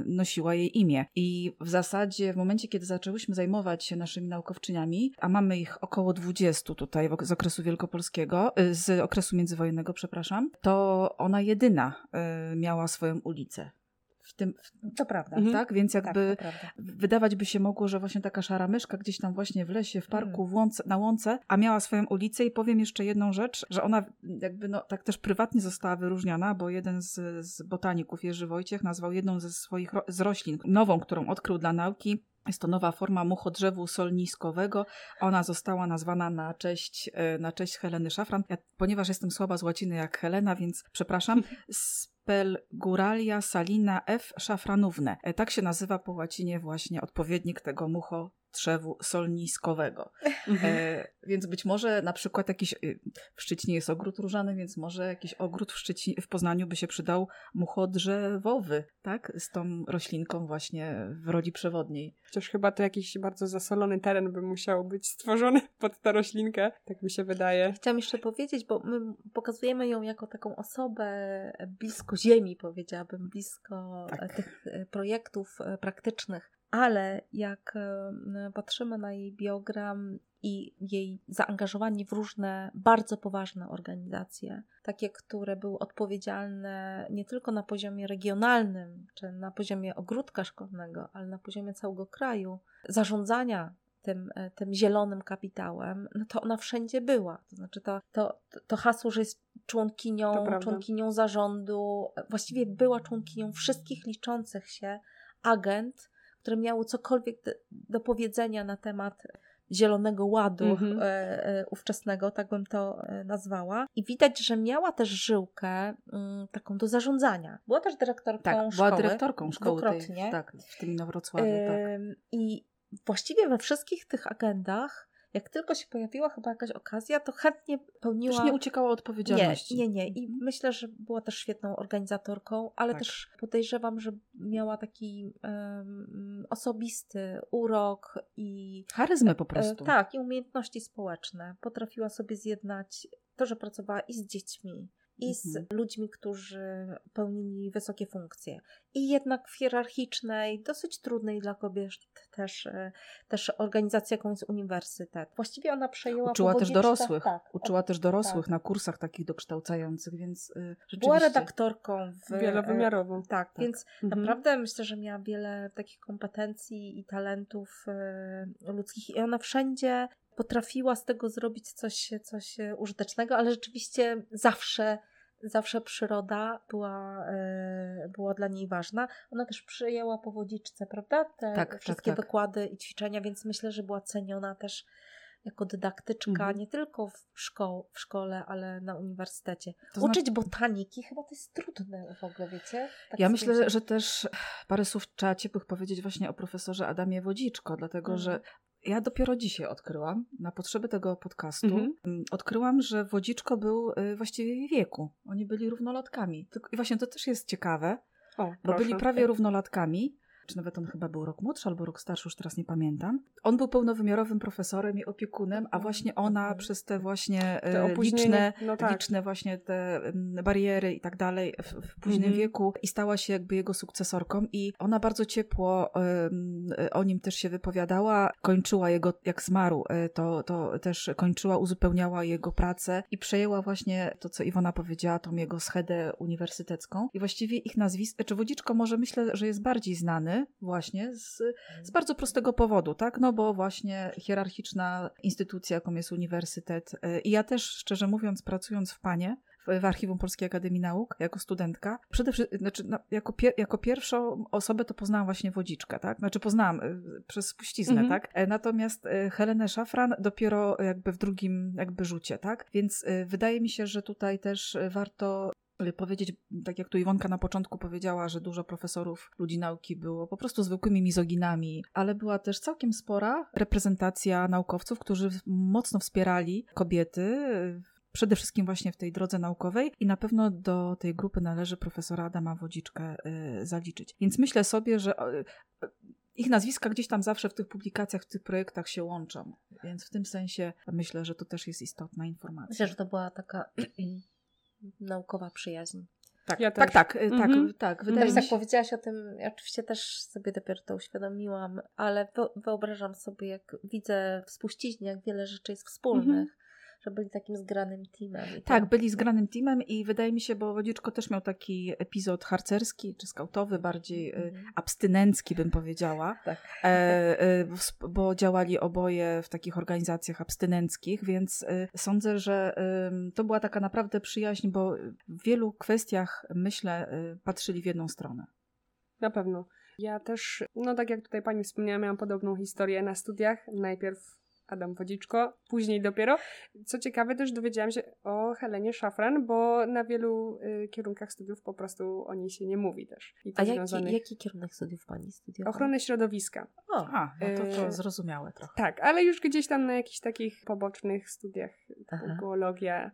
nosiła jej imię. I w zasadzie w momencie, kiedy zaczęłyśmy zajmować się naszymi naukowczyniami, a mamy ich około 20 tutaj z okresu wielkopolskiego, e, z okresu międzywojennego, przepraszam, to ona jedyna e, miała swoją ulicę. W tym, w, To prawda. Mhm. tak? Więc Tak, jakby prawda. wydawać by się mogło, że właśnie taka szara myszka gdzieś tam właśnie w lesie, w parku, Mm. w łące, na łące, a miała swoją ulicę i powiem jeszcze jedną rzecz, że ona jakby no tak też prywatnie została wyróżniona, bo jeden z, z botaników, Jerzy Wojciech, nazwał jedną ze swoich z roślin, nową, którą odkrył dla nauki, jest to nowa forma muchodrzewu solniskowego. Ona została nazwana na cześć, e, na cześć Heleny Szafran. Ja, ponieważ jestem słaba z łaciny jak Helena, więc przepraszam. Spelguralia salina F. szafranówne. E, Tak się nazywa po łacinie właśnie odpowiednik tego muchodrzewu solniskowego. Mhm. E, więc być może na przykład jakiś, y, w Szczecinie jest ogród różany, więc może jakiś ogród w, w Poznaniu by się przydał muchodrzewowy, tak? Z tą roślinką właśnie w roli przewodniej. Chociaż chyba to jakiś bardzo zasolony teren by musiał być stworzony pod tę roślinkę, tak mi się wydaje. Chciałam jeszcze powiedzieć, bo my pokazujemy ją jako taką osobę blisko ziemi, powiedziałabym, blisko Tak. tych e, projektów e, praktycznych. Ale jak patrzymy na jej biogram i jej zaangażowanie w różne bardzo poważne organizacje, takie, które były odpowiedzialne nie tylko na poziomie regionalnym, czy na poziomie ogródka szkolnego, ale na poziomie całego kraju, zarządzania tym, e, tym zielonym kapitałem, no to ona wszędzie była. To znaczy to, to, to hasło, że jest członkinią, członkinią zarządu, e, właściwie była członkinią wszystkich liczących się agent, które miały cokolwiek do, powiedzenia na temat Zielonego Ładu Mhm. e, e, ówczesnego, tak bym to e, nazwała. I widać, że miała też żyłkę mm, taką do zarządzania. Była też dyrektorką Tak, szkoły. była dyrektorką szkoły tej, tak, w tym Inowrocławiu, tak. I właściwie we wszystkich tych agendach, jak tylko się pojawiła chyba jakaś okazja, to chętnie pełniła. Już nie uciekała od odpowiedzialności. Nie, nie, nie. I myślę, że była też świetną organizatorką, ale Tak. też podejrzewam, że miała taki em, osobisty urok i Charyzmę po prostu. e, tak, i umiejętności społeczne. Potrafiła sobie zjednać to, że pracowała i z dziećmi, i z Mhm. ludźmi, którzy pełnili wysokie funkcje. I jednak w hierarchicznej, dosyć trudnej dla kobiet też, e, też organizacji, jaką jest uniwersytet. Właściwie ona przejęła Uczyła też dorosłych. Tak, Uczyła też dorosłych tak. na kursach takich dokształcających, więc y, rzeczywiście... była redaktorką w, Wielowymiarową. Tak, więc Mhm. naprawdę myślę, że miała wiele takich kompetencji i talentów e, ludzkich i ona wszędzie potrafiła z tego zrobić coś, coś użytecznego, ale rzeczywiście zawsze zawsze przyroda była, e, była dla niej ważna. Ona też przyjęła po wodziczce, prawda? Te Tak, tak, wszystkie tak. wykłady i ćwiczenia, więc myślę, że była ceniona też jako dydaktyczka, Mhm. nie tylko w, szko- w szkole, ale na uniwersytecie. To znaczy- Uczyć botaniki chyba to jest trudne w ogóle, wiecie? Tak Ja myślę, że też parę słów trzeba ciepłych powiedzieć właśnie o profesorze Adamie Wodziczko, dlatego Mhm. że ja dopiero dzisiaj odkryłam, na potrzeby tego podcastu, Mhm. mm, odkryłam, że Wodziczko był y, właściwie jej wieku. Oni byli równolatkami. I właśnie to też jest ciekawe, O, bo byli prawie równolatkami. Czy nawet on chyba był rok młodszy albo rok starszy, już teraz nie pamiętam. On był pełnowymiarowym profesorem i opiekunem, a właśnie ona Mhm. przez te właśnie Te e, opóźnienie, liczne no tak. liczne właśnie te bariery i tak dalej w, w późnym Mhm. wieku i stała się jakby jego sukcesorką i ona bardzo ciepło o nim też się wypowiadała, kończyła jego, jak zmarł, e, to, to też kończyła, uzupełniała jego pracę i przejęła właśnie to, co Iwona powiedziała, tą jego schedę uniwersytecką i właściwie ich nazwisko, czy Wodziczko może myślę, że jest bardziej znany właśnie z, z bardzo prostego powodu, tak? No bo właśnie hierarchiczna instytucja, jaką jest uniwersytet. y, I ja też, szczerze mówiąc, pracując w Panie, w, Archiwum Polskiej Akademii Nauk, jako studentka, przede wszystkim, znaczy, no, jako, pier, jako pierwszą osobę to poznałam właśnie Wodziczkę, tak? Znaczy poznałam y, przez spuściznę, Mhm. tak? E, Natomiast y, Helenę Szafran dopiero jakby w drugim jakby rzucie, tak? Więc y, wydaje mi się, że tutaj też warto powiedzieć, tak jak tu Iwonka na początku powiedziała, że dużo profesorów ludzi nauki było po prostu zwykłymi mizoginami, ale była też całkiem spora reprezentacja naukowców, którzy mocno wspierali kobiety przede wszystkim właśnie w tej drodze naukowej i na pewno do tej grupy należy profesora Adama Wodziczkę y, zaliczyć. Więc myślę sobie, że y, ich nazwiska gdzieś tam zawsze w tych publikacjach, w tych projektach się łączą. Więc w tym sensie myślę, że to też jest istotna informacja. Myślę, że to była taka naukowa przyjaźń. Tak, Ja tak, tak, y, Mhm. tak, tak. Wydaje mi jak się, powiedziałaś o tym, ja oczywiście też sobie dopiero to uświadomiłam, ale wyo- wyobrażam sobie, jak widzę w spuściźnie, jak wiele rzeczy jest wspólnych, Mhm. Że byli takim zgranym teamem. To- Tak, byli zgranym teamem i wydaje mi się, bo Wodziczko też miał taki epizod harcerski czy skautowy, bardziej y, Mhm. abstynencki bym powiedziała, Tak. e, e, bo działali oboje w takich organizacjach abstynenckich, więc y, sądzę, że to była taka naprawdę przyjaźń, bo w wielu kwestiach, myślę, y, patrzyli w jedną stronę. Na pewno. Ja też, no tak jak tutaj pani wspomniała, miałam podobną historię na studiach. Najpierw Adam Wodziczko, później dopiero. Co ciekawe, też dowiedziałam się o Helenie Szafran, bo na wielu y, kierunkach studiów po prostu o niej się nie mówi też. I to A jaki, związanych... jaki kierunek studiów pani studiowała? Ochrony środowiska. O, A, no to, to E, zrozumiałe trochę. Tak, ale już gdzieś tam na jakichś takich pobocznych studiach Aha. geologia,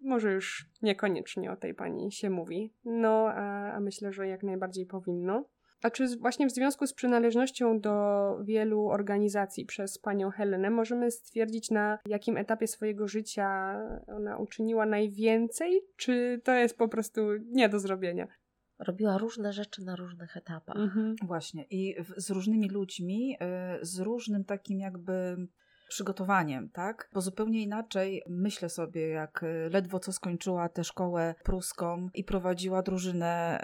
może już niekoniecznie o tej pani się mówi. No, a, a myślę, że jak najbardziej powinno. A czy właśnie w związku z przynależnością do wielu organizacji przez panią Helenę możemy stwierdzić, na jakim etapie swojego życia ona uczyniła najwięcej? Czy to jest po prostu nie do zrobienia? robiła różne rzeczy na różnych etapach. Mhm. Właśnie. I w, z różnymi ludźmi, y, z różnym takim jakby przygotowaniem, tak? Bo zupełnie inaczej myślę sobie, jak y, ledwo co skończyła tę szkołę pruską i prowadziła drużynę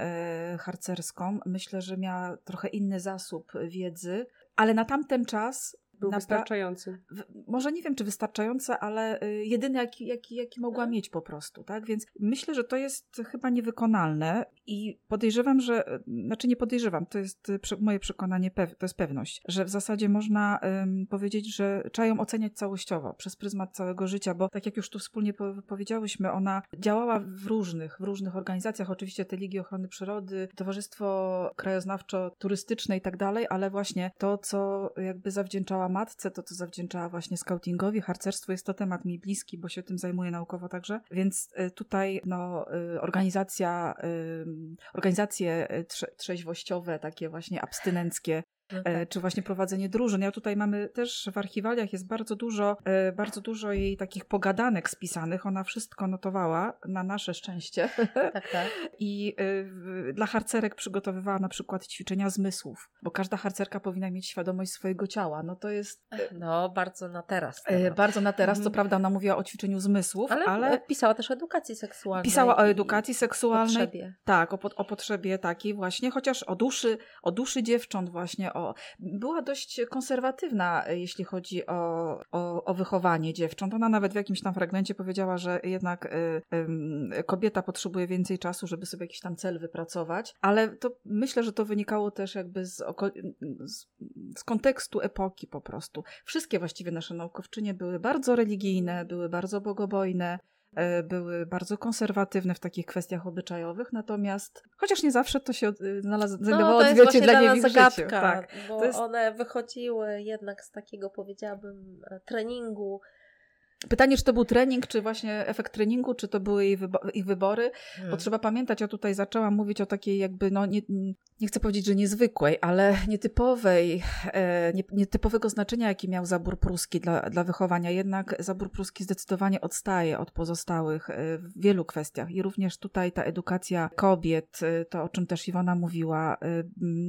y, harcerską, myślę, że miała trochę inny zasób wiedzy, ale na tamten czas Był wystarczający. w- może nie wiem, czy wystarczające, ale y, jedyny, jaki, jaki, jaki mogła mieć po prostu, tak? Więc myślę, że to jest chyba niewykonalne i podejrzewam, że, y, znaczy nie podejrzewam, to jest y, moje przekonanie, to jest pewność, że w zasadzie można powiedzieć, że trzeba ją oceniać całościowo, przez pryzmat całego życia, bo tak jak już tu wspólnie po, powiedziałyśmy, ona działała w różnych, w różnych organizacjach, oczywiście te Ligi Ochrony Przyrody, Towarzystwo Krajoznawczo-Turystyczne i tak dalej, ale właśnie to, co jakby zawdzięczała matce, to co zawdzięczała właśnie scoutingowi, harcerstwo jest to temat mi bliski, bo się tym zajmuję naukowo także, więc y, tutaj no, y, organizacja, y, organizacje trze trzeźwościowe, takie właśnie abstynenckie, No e, tak. czy właśnie prowadzenie drużyn. Ja tutaj mamy też w archiwaliach jest bardzo dużo, e, bardzo dużo jej takich pogadanek spisanych. Ona wszystko notowała na nasze szczęście. tak, tak. I y, w- dla harcerek przygotowywała na przykład ćwiczenia zmysłów, bo każda harcerka powinna mieć świadomość swojego ciała. No to jest No, bardzo na teraz. e, temat. bardzo na teraz. Co Mhm. prawda ona mówiła o ćwiczeniu zmysłów, ale, ale, pisała też o edukacji seksualnej. pisała o i edukacji seksualnej. Potrzebie. Tak, o, po, o potrzebie takiej właśnie, chociaż o duszy, o duszy dziewcząt właśnie, o, była dość konserwatywna, e, jeśli chodzi o, o, o wychowanie dziewcząt. Ona nawet w jakimś tam fragmencie powiedziała, że jednak y, ym, kobieta potrzebuje więcej czasu, żeby sobie jakiś tam cel wypracować, ale to myślę, że to wynikało też jakby z, z, z kontekstu epoki po prostu. Wszystkie właściwie nasze naukowczynie były bardzo religijne, były bardzo bogobojne, były bardzo konserwatywne w takich kwestiach obyczajowych, natomiast chociaż nie zawsze to się e, znalaz- znajdowało no, odzwierciedlenie w ich nas życiu. zagadka, Tak. bo jest- one wychodziły jednak z takiego, powiedziałabym, e, treningu. Pytanie, czy to był trening, czy właśnie efekt treningu, czy to były ich wybory, Hmm. bo trzeba pamiętać, ja tutaj zaczęłam mówić o takiej jakby, no nie, nie chcę powiedzieć, że niezwykłej, ale nietypowej, e, nie, nietypowego znaczenia, jaki miał zabór pruski dla, dla wychowania. Jednak zabór pruski zdecydowanie odstaje od pozostałych e, w wielu kwestiach i również tutaj ta edukacja kobiet, e, to o czym też Iwona mówiła, e,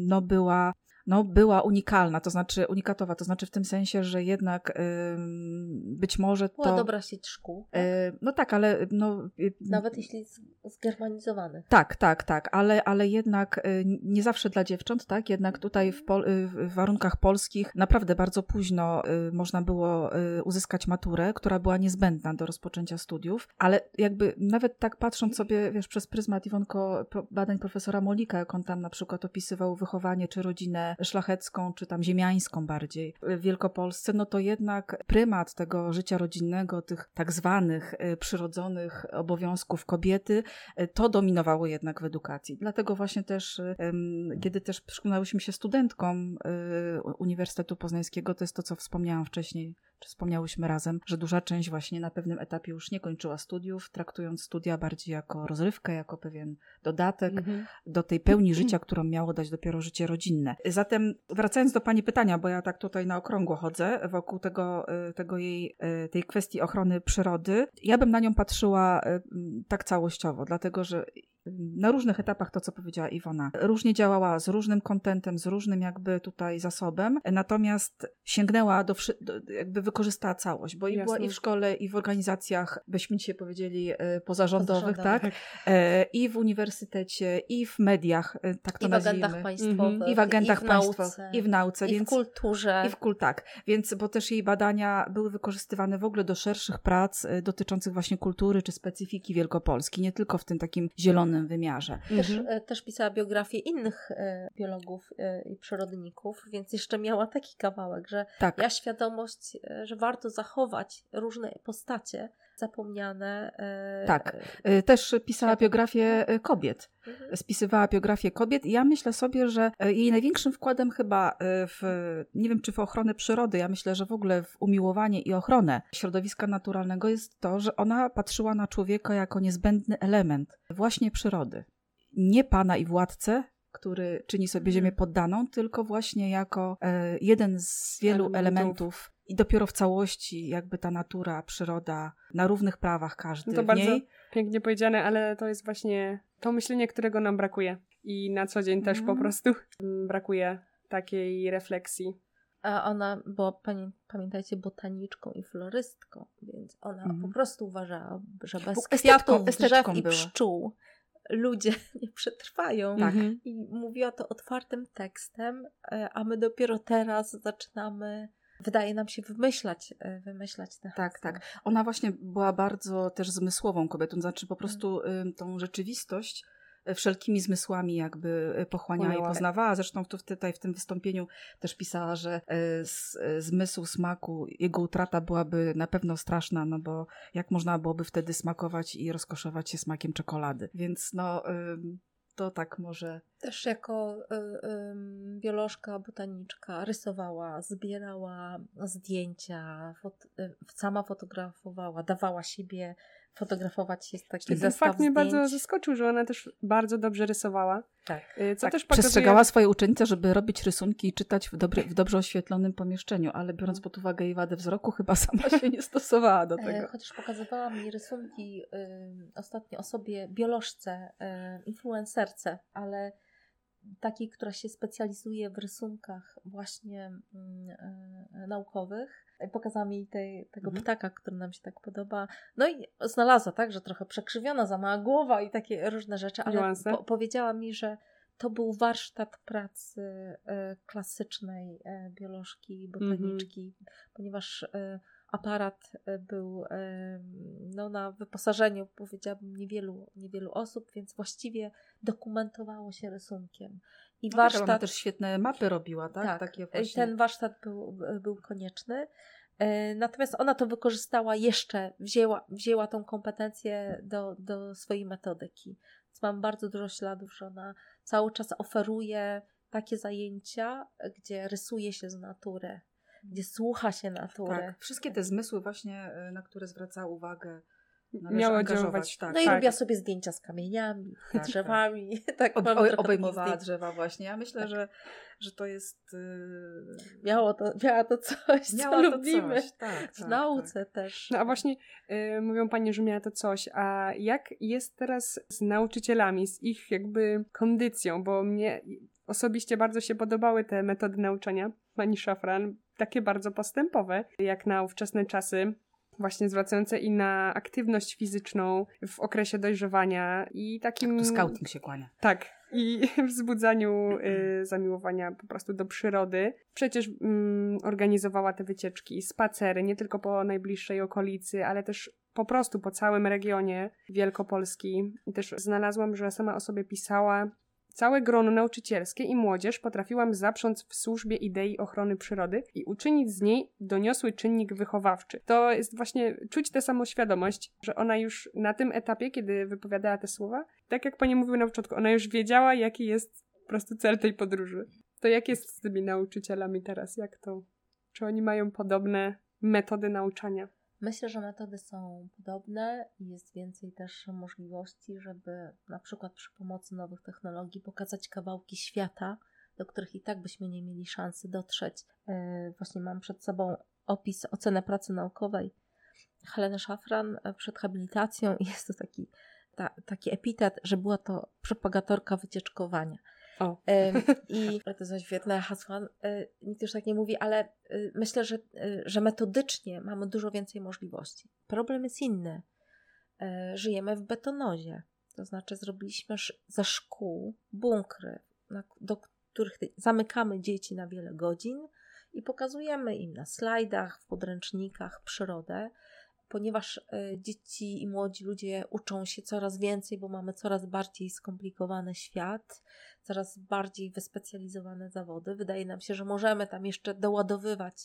no była no, była unikalna, to znaczy unikatowa, to znaczy w tym sensie, że jednak ym, być może to... Była dobra sieć szkół, tak? E, No tak, ale no. y, nawet jeśli zgermanizowanych. Tak, tak, tak, ale, ale jednak y, nie zawsze dla dziewcząt, tak? Jednak tutaj w, pol, y, w warunkach polskich naprawdę bardzo późno y, można było y, uzyskać maturę, która była niezbędna do rozpoczęcia studiów, ale jakby nawet tak patrząc sobie, wiesz, przez pryzmat Iwonko badań profesora Molika, jak on tam na przykład opisywał wychowanie czy rodzinę szlachecką, czy tam ziemiańską bardziej w Wielkopolsce, no to jednak prymat tego życia rodzinnego, tych tak zwanych y, przyrodzonych obowiązków kobiety, y, to dominowało jednak w edukacji. Dlatego właśnie też, kiedy też przyglądałyśmy się studentkom Uniwersytetu Poznańskiego, to jest to, co wspomniałam wcześniej, wspomniałyśmy razem, że duża część właśnie na pewnym etapie już nie kończyła studiów, traktując studia bardziej jako rozrywkę, jako pewien dodatek mhm. do tej pełni życia, którą miało dać dopiero życie rodzinne. Zatem wracając do Pani pytania, bo ja tak tutaj na okrągło chodzę wokół tego, y, tego jej, y, tej kwestii ochrony przyrody, ja bym na nią patrzyła y, tak całościowo, dlatego że na różnych etapach to, co powiedziała Iwona. Różnie działała z różnym kontentem, z różnym jakby tutaj zasobem, natomiast sięgnęła do, do jakby wykorzystała całość, bo i była i w szkole, i w organizacjach, byśmy dzisiaj powiedzieli, e, pozarządowych, tak? E, I w uniwersytecie, i w mediach, e, tak to I nazwijmy. w agendach państwowych. I w agendach i w państwowych. I w nauce. I więc, w kulturze. I w kult, tak. Więc, bo też jej badania były wykorzystywane w ogóle do szerszych prac dotyczących właśnie kultury czy specyfiki Wielkopolski, nie tylko w tym takim zielonym wymiarze. Też, mhm. E, też pisała biografię innych e, biologów e, i przyrodników, więc jeszcze miała taki kawałek, że tak. ja świadomość, że warto zachować różne postacie zapomniane. Tak. Też pisała biografię kobiet. Mhm. Spisywała biografię kobiet i ja myślę sobie, że jej największym wkładem chyba w, nie wiem czy w ochronę przyrody, ja myślę, że w ogóle w umiłowanie i ochronę środowiska naturalnego jest to, że ona patrzyła na człowieka jako niezbędny element właśnie przyrody. Nie pana i władcę, który czyni sobie mhm. ziemię poddaną, tylko właśnie jako e, jeden z wielu elementów. elementów. I dopiero w całości jakby ta natura, przyroda na równych prawach każdy no to bardzo niej. pięknie powiedziane, ale to jest właśnie to myślenie, którego nam brakuje. I na co dzień mm. też po mhm. prostu brakuje takiej refleksji. A ona była, pamiętajcie, botaniczką i florystką, więc ona mm. po prostu uważała, że bez kwiatów, drzew i pszczół ludzie nie przetrwają. Tak. I mówiła to otwartym tekstem, e, a my dopiero teraz zaczynamy wydaje nam się wymyślać, e, wymyślać te Tak, tak. Ona właśnie była bardzo też zmysłową kobietą, znaczy po prostu mm. tą rzeczywistość wszelkimi zmysłami jakby e, pochłaniała i poznawała. Zresztą tu tutaj w tym wystąpieniu też pisała, że z, zmysł smaku, jego utrata byłaby na pewno straszna, no bo jak można byłoby wtedy smakować i rozkoszować się smakiem czekolady. Więc no to tak może. Też jako y, y, biolożka, botaniczka rysowała, zbierała zdjęcia, fot, y, sama fotografowała, dawała siebie fotografować jest taki zestaw fakt mnie bardzo zaskoczył, że ona też bardzo dobrze rysowała. Tak. Y, co tak. też pokazuje... Przestrzegała swoje uczennice, żeby robić rysunki i czytać w, dobry, w dobrze oświetlonym pomieszczeniu, ale biorąc pod uwagę jej wadę wzroku, chyba sama się nie stosowała do e, tego. Chociaż pokazywała mi rysunki y, ostatnio osobie biolożce, y, influencerce, ale takiej, która się specjalizuje w rysunkach właśnie y, naukowych pokazała mi tej, tego mhm. ptaka, który nam się tak podoba. No i znalazła, tak, że trochę przekrzywiona, za mała głowa i takie różne rzeczy, ale po, powiedziała mi, że to był warsztat pracy e, klasycznej e, biolożki, botaniczki, mhm. ponieważ aparat e, był no, na wyposażeniu, powiedziałabym, niewielu, niewielu osób, więc właściwie dokumentowało się rysunkiem. I no warsztat. Tak, też świetne mapy robiła, tak? tak Takie właśnie... Ten warsztat był, był konieczny. E, natomiast ona to wykorzystała jeszcze, wzięła, wzięła tą kompetencję do, do swojej metodyki. Więc mam bardzo dużo śladów, że ona cały czas oferuje takie zajęcia, gdzie rysuje się z natury, gdzie słucha się natury. Tak, wszystkie te zmysły właśnie, y, na które zwraca uwagę miała działać. Tak, no i tak. robiła sobie zdjęcia z kamieniami, tak, drzewami. Tak, Ob, obejmowała drzewa właśnie. Ja myślę, tak. że, że to jest... Yy... Miało to, miała to coś, miała co to lubimy. Coś. Tak, w tak, nauce tak. też. No a właśnie yy, mówią Pani, że miała to coś. A jak jest teraz z nauczycielami, z ich jakby kondycją? Bo mnie osobiście bardzo się podobały te metody nauczania Pani Szafran, takie bardzo postępowe, jak na ówczesne czasy właśnie zwracające i na aktywność fizyczną w okresie dojrzewania i takim... Tak, scouting się kłania. Tak. I wzbudzaniu y, zamiłowania po prostu do przyrody. Przecież y, organizowała te wycieczki, spacery, nie tylko po najbliższej okolicy, ale też po prostu po całym regionie Wielkopolski. I też znalazłam, że sama o sobie pisała, Całe grono nauczycielskie i młodzież potrafiłam zaprząc w służbie idei ochrony przyrody i uczynić z niej doniosły czynnik wychowawczy. To jest właśnie czuć tę samoświadomość, że ona już na tym etapie, kiedy wypowiadała te słowa, tak jak pani mówiła na początku, ona już wiedziała, jaki jest po prostu cel tej podróży. To jak jest z tymi nauczycielami teraz? Jak to? Czy oni mają podobne metody nauczania? Myślę, że metody są podobne i jest więcej też możliwości, żeby na przykład przy pomocy nowych technologii pokazać kawałki świata, do których i tak byśmy nie mieli szansy dotrzeć. E, właśnie mam przed sobą opis, ocenę pracy naukowej Heleny Szafran przed habilitacją jest to taki, ta, taki epitet, że była to propagatorka wycieczkowania. O. I to są świetne hasła. E, nikt już tak nie mówi, ale e, myślę, że, e, że metodycznie mamy dużo więcej możliwości. Problem jest inny. Żyjemy w betonozie. To znaczy, zrobiliśmy ze szkół bunkry, do których zamykamy dzieci na wiele godzin i pokazujemy im na slajdach, w podręcznikach przyrodę, ponieważ e, dzieci i młodzi ludzie uczą się coraz więcej, bo mamy coraz bardziej skomplikowany świat, coraz bardziej wyspecjalizowane zawody. Wydaje nam się, że możemy tam jeszcze doładowywać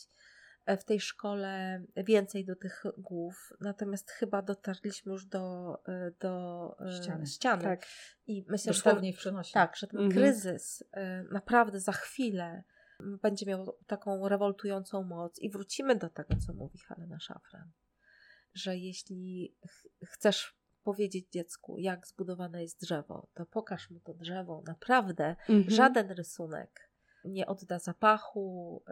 e, w tej szkole więcej do tych głów, natomiast chyba dotarliśmy już do, e, do ściany. ściany. Tak. I myślę, Dosłownie że ten, tak, że ten mhm. kryzys naprawdę za chwilę będzie miał taką rewoltującą moc i wrócimy do tego, co mówi Helena Szafran że jeśli ch chcesz powiedzieć dziecku, jak zbudowane jest drzewo, to pokaż mu to drzewo. Naprawdę mhm. żaden rysunek nie odda zapachu,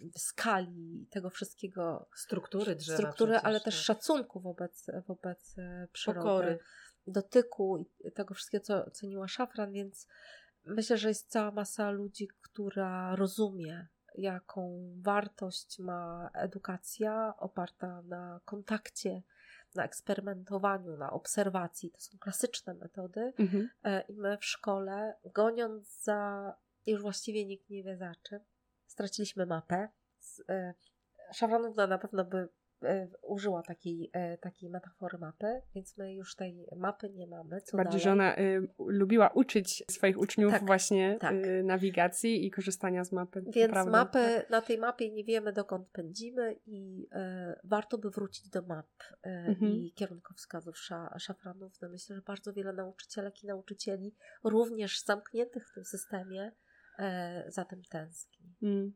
y, skali, tego wszystkiego. Struktury drzewa. Struktury, przecież, ale też tak. szacunku wobec, wobec y, przyrody. Pokory. Dotyku i tego wszystkiego, co ceniła Szafran, więc myślę, że jest cała masa ludzi, która rozumie jaką wartość ma edukacja oparta na kontakcie, na eksperymentowaniu, na obserwacji. To są klasyczne metody. Mhm. E, I my w szkole, goniąc za, już właściwie nikt nie wie za czym, straciliśmy mapę. E, Szafranówna na pewno by użyła takiej, e, takiej metafory mapy, więc my już tej mapy nie mamy. Co Bardziej, dalej? że ona y, lubiła uczyć swoich uczniów tak, właśnie tak. Y, nawigacji i korzystania z mapy. Więc mapy, tak. na tej mapie nie wiemy dokąd pędzimy i y, warto by wrócić do map mhm. i kierunkowskazów sza, szafranów. No myślę, że bardzo wiele nauczycielek i nauczycieli, również zamkniętych w tym systemie, za tym tęskni. Mm.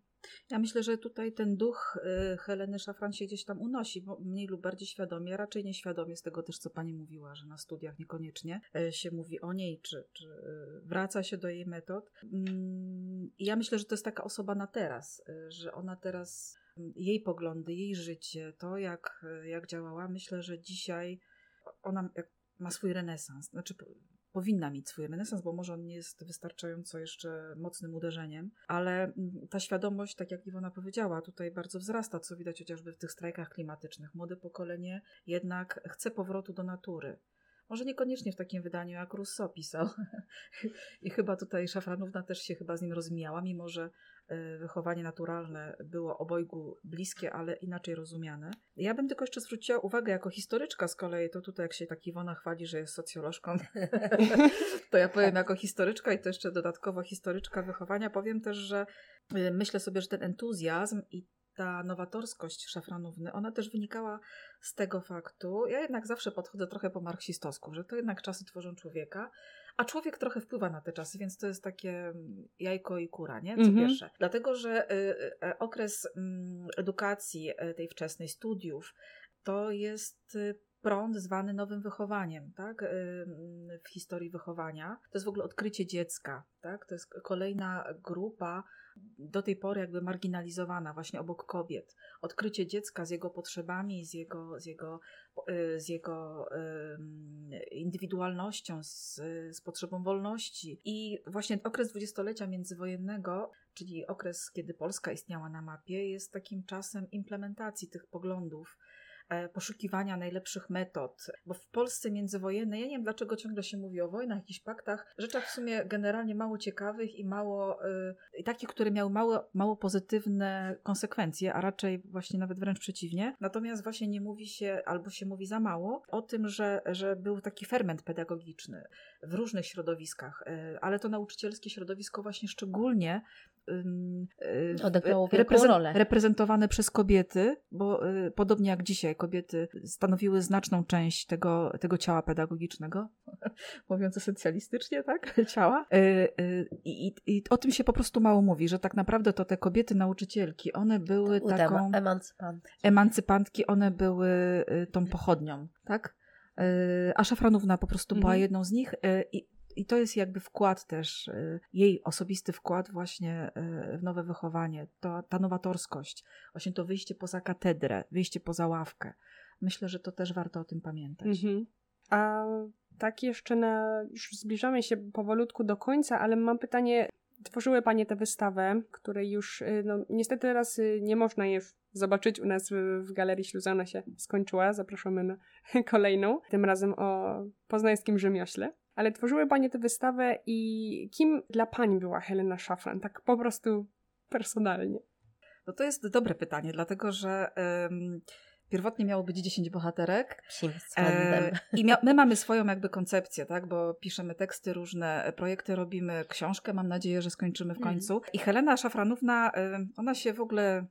Ja myślę, że tutaj ten duch y, Heleny Szafran się gdzieś tam unosi, mniej lub bardziej świadomie, raczej nieświadomie z tego też, co pani mówiła, że na studiach niekoniecznie y, się mówi o niej, czy, czy y, wraca się do jej metod. Mm, ja myślę, że to jest taka osoba na teraz, że ona teraz, jej poglądy, jej życie, to jak, jak działała, myślę, że dzisiaj ona ma swój renesans. Znaczy, powinna mieć swój renesans, bo może on nie jest wystarczająco jeszcze mocnym uderzeniem, ale mm, ta świadomość, tak jak Iwona powiedziała, tutaj bardzo wzrasta, co widać chociażby w tych strajkach klimatycznych. Młode pokolenie jednak chce powrotu do natury. Może niekoniecznie w takim wydaniu, jak Rousseau pisał. I chyba tutaj Szafranówna też się chyba z nim rozmijała, mimo że wychowanie naturalne było obojgu bliskie, ale inaczej rozumiane. Ja bym tylko jeszcze zwróciła uwagę jako historyczka z kolei, to tutaj jak się tak Iwona chwali, że jest socjolożką, to ja powiem jako historyczka i to jeszcze dodatkowo historyczka wychowania, powiem też, że e, myślę sobie, że ten entuzjazm i ta nowatorskość szafranówny, ona też wynikała z tego faktu, ja jednak zawsze podchodzę trochę po marksistowsku, że to jednak czasy tworzą człowieka, a człowiek trochę wpływa na te czasy, więc to jest takie mm, jajko i kura, nie? Co mm -hmm. pierwsze. Dlatego, że y, y, y, okres mm, edukacji tej wczesnej, studiów, to jest prąd zwany nowym wychowaniem, tak? Mm, w historii wychowania. To jest w ogóle odkrycie dziecka, tak? To jest kolejna grupa do tej pory jakby marginalizowana właśnie obok kobiet. Odkrycie dziecka z jego potrzebami, z jego, z jego, y, z jego indywidualnością, z, z potrzebą wolności. I właśnie okres dwudziestolecia międzywojennego, czyli okres, kiedy Polska istniała na mapie, jest takim czasem implementacji tych poglądów poszukiwania najlepszych metod. Bo w Polsce międzywojennej, ja nie wiem dlaczego ciągle się mówi o wojnach, jakichś paktach, rzeczach w sumie generalnie mało ciekawych i mało, y, takich, które miały mało, mało pozytywne konsekwencje, a raczej właśnie nawet wręcz przeciwnie. Natomiast właśnie nie mówi się, albo się mówi za mało o tym, że, że był taki ferment pedagogiczny w różnych środowiskach, y, ale to nauczycielskie środowisko właśnie szczególnie Odegrało wielką rolę. reprezentowane przez kobiety, bo y, podobnie jak dzisiaj kobiety stanowiły znaczną część tego, tego ciała pedagogicznego, mówiąc esencjalistycznie, tak? Ciała. Y, I, I, o tym się po prostu mało mówi, że tak naprawdę to te kobiety nauczycielki, one były taką... Emancypantki. Emancypantki, one były tą pochodnią, tak? A Szafranówna po prostu mhm. była jedną z nich i i to jest jakby wkład też, y, jej osobisty wkład właśnie y, w nowe wychowanie, to, ta nowatorskość, właśnie to wyjście poza katedrę, wyjście poza ławkę. Myślę, że to też warto o tym pamiętać. Mhm. A tak jeszcze na, już zbliżamy się powolutku do końca, ale mam pytanie, tworzyły Panie tę wystawę, której już y, no, niestety teraz nie można je zobaczyć u nas w, Galerii Śluzana się skończyła. Zapraszamy na kolejną, tym razem o poznańskim rzemiośle. Ale tworzyły Panie tę wystawę i kim dla Pani była Helena Szafran? Tak po prostu personalnie. No to jest dobre pytanie, dlatego że um, pierwotnie miało być 10 bohaterek. E, I mia- my mamy swoją jakby koncepcję, tak? Bo piszemy teksty różne, projekty robimy, książkę mam nadzieję, że skończymy w mhm. końcu. I Helena Szafranówna, ona się w ogóle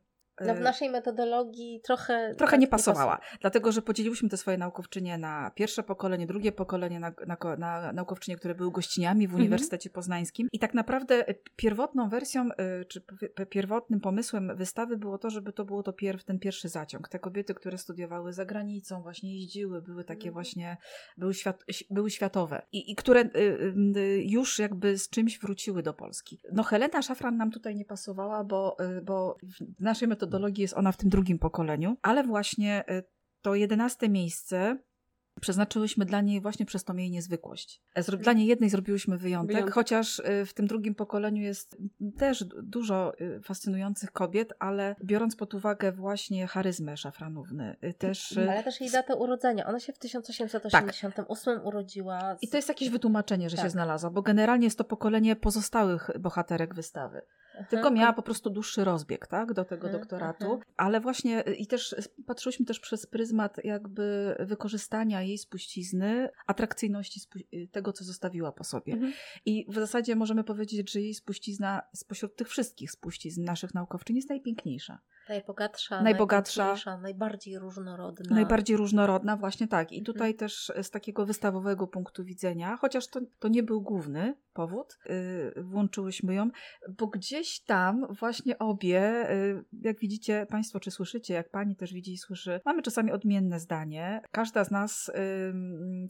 no w y, naszej metodologii trochę... Trochę tak nie pasowała, nie dlatego że podzieliłyśmy te swoje naukowczynie na pierwsze pokolenie, drugie pokolenie, na, na, na naukowczynie, które były gościniami w mhm. Uniwersytecie Poznańskim i tak naprawdę y, pierwotną wersją, y, czy pierwotnym pomysłem wystawy było to, żeby to było to ten pierwszy zaciąg. Te kobiety, które studiowały za granicą, właśnie jeździły, były takie mhm. właśnie, były, świat, były światowe i, i które już jakby z czymś wróciły do Polski. No Helena Szafran nam tutaj nie pasowała, bo, bo w naszej metodologii metodologii jest ona w tym drugim pokoleniu, ale właśnie y, to jedenaste miejsce przeznaczyłyśmy dla niej właśnie przez tą jej niezwykłość. Dla niej jednej zrobiłyśmy wyjątek, wyjątek, chociaż y, w tym drugim pokoleniu jest też dużo y, fascynujących kobiet, ale biorąc pod uwagę właśnie charyzmę Szafranówny, też... Ale też jej datę urodzenia. Ona się w 1888 tak. urodziła. Z... I to jest jakieś wytłumaczenie, że tak. się znalazła, bo generalnie jest to pokolenie pozostałych bohaterek wystawy. Tylko miała po prostu dłuższy rozbieg, tak, do tego doktoratu. Ale właśnie i też patrzyliśmy też przez pryzmat jakby wykorzystania jej spuścizny, atrakcyjności spu- tego, co zostawiła po sobie. Mhm. I w zasadzie możemy powiedzieć, że jej spuścizna spośród tych wszystkich spuścizn naszych naukowczyń jest najpiękniejsza. Najbogatsza, najbogatsza, najbardziej różnorodna. Najbardziej różnorodna, właśnie tak. I mhm. tutaj też z takiego wystawowego punktu widzenia, chociaż to, to nie był główny powód, yy, włączyłyśmy ją, bo gdzieś tam właśnie obie, yy, jak widzicie Państwo, czy słyszycie, jak Pani też widzi i słyszy, mamy czasami odmienne zdanie. Każda z nas,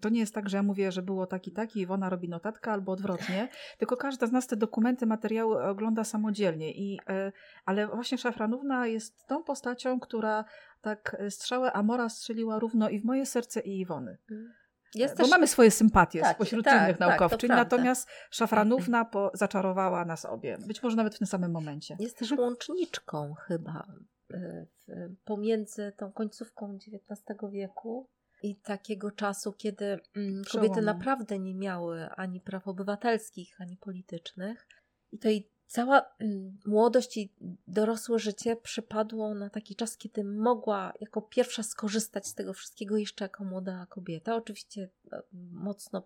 to nie jest tak, że ja mówię, że było taki, taki, Iwona robi notatkę albo odwrotnie, tylko każda z nas te dokumenty, materiały ogląda samodzielnie. I, y, ale właśnie Szafranówna jest tą postacią, która tak e, strzałę Amora strzeliła równo i w moje serce i Iwony. Mm. Jest Bo też... mamy swoje sympatie tak, spośród tak, innych tak, naukowczyń, natomiast Szafranówna po, zaczarowała nas obie. Być może nawet w tym samym momencie. Jest też łączniczką chyba e, pomiędzy tą końcówką XIX wieku i takiego czasu, kiedy mm, kobiety naprawdę nie miały ani praw obywatelskich, ani politycznych. I tej cała mm, młodość i dorosłe życie przypadło na taki czas, kiedy mogła jako pierwsza skorzystać z tego wszystkiego jeszcze jako młoda kobieta. Oczywiście e, mocno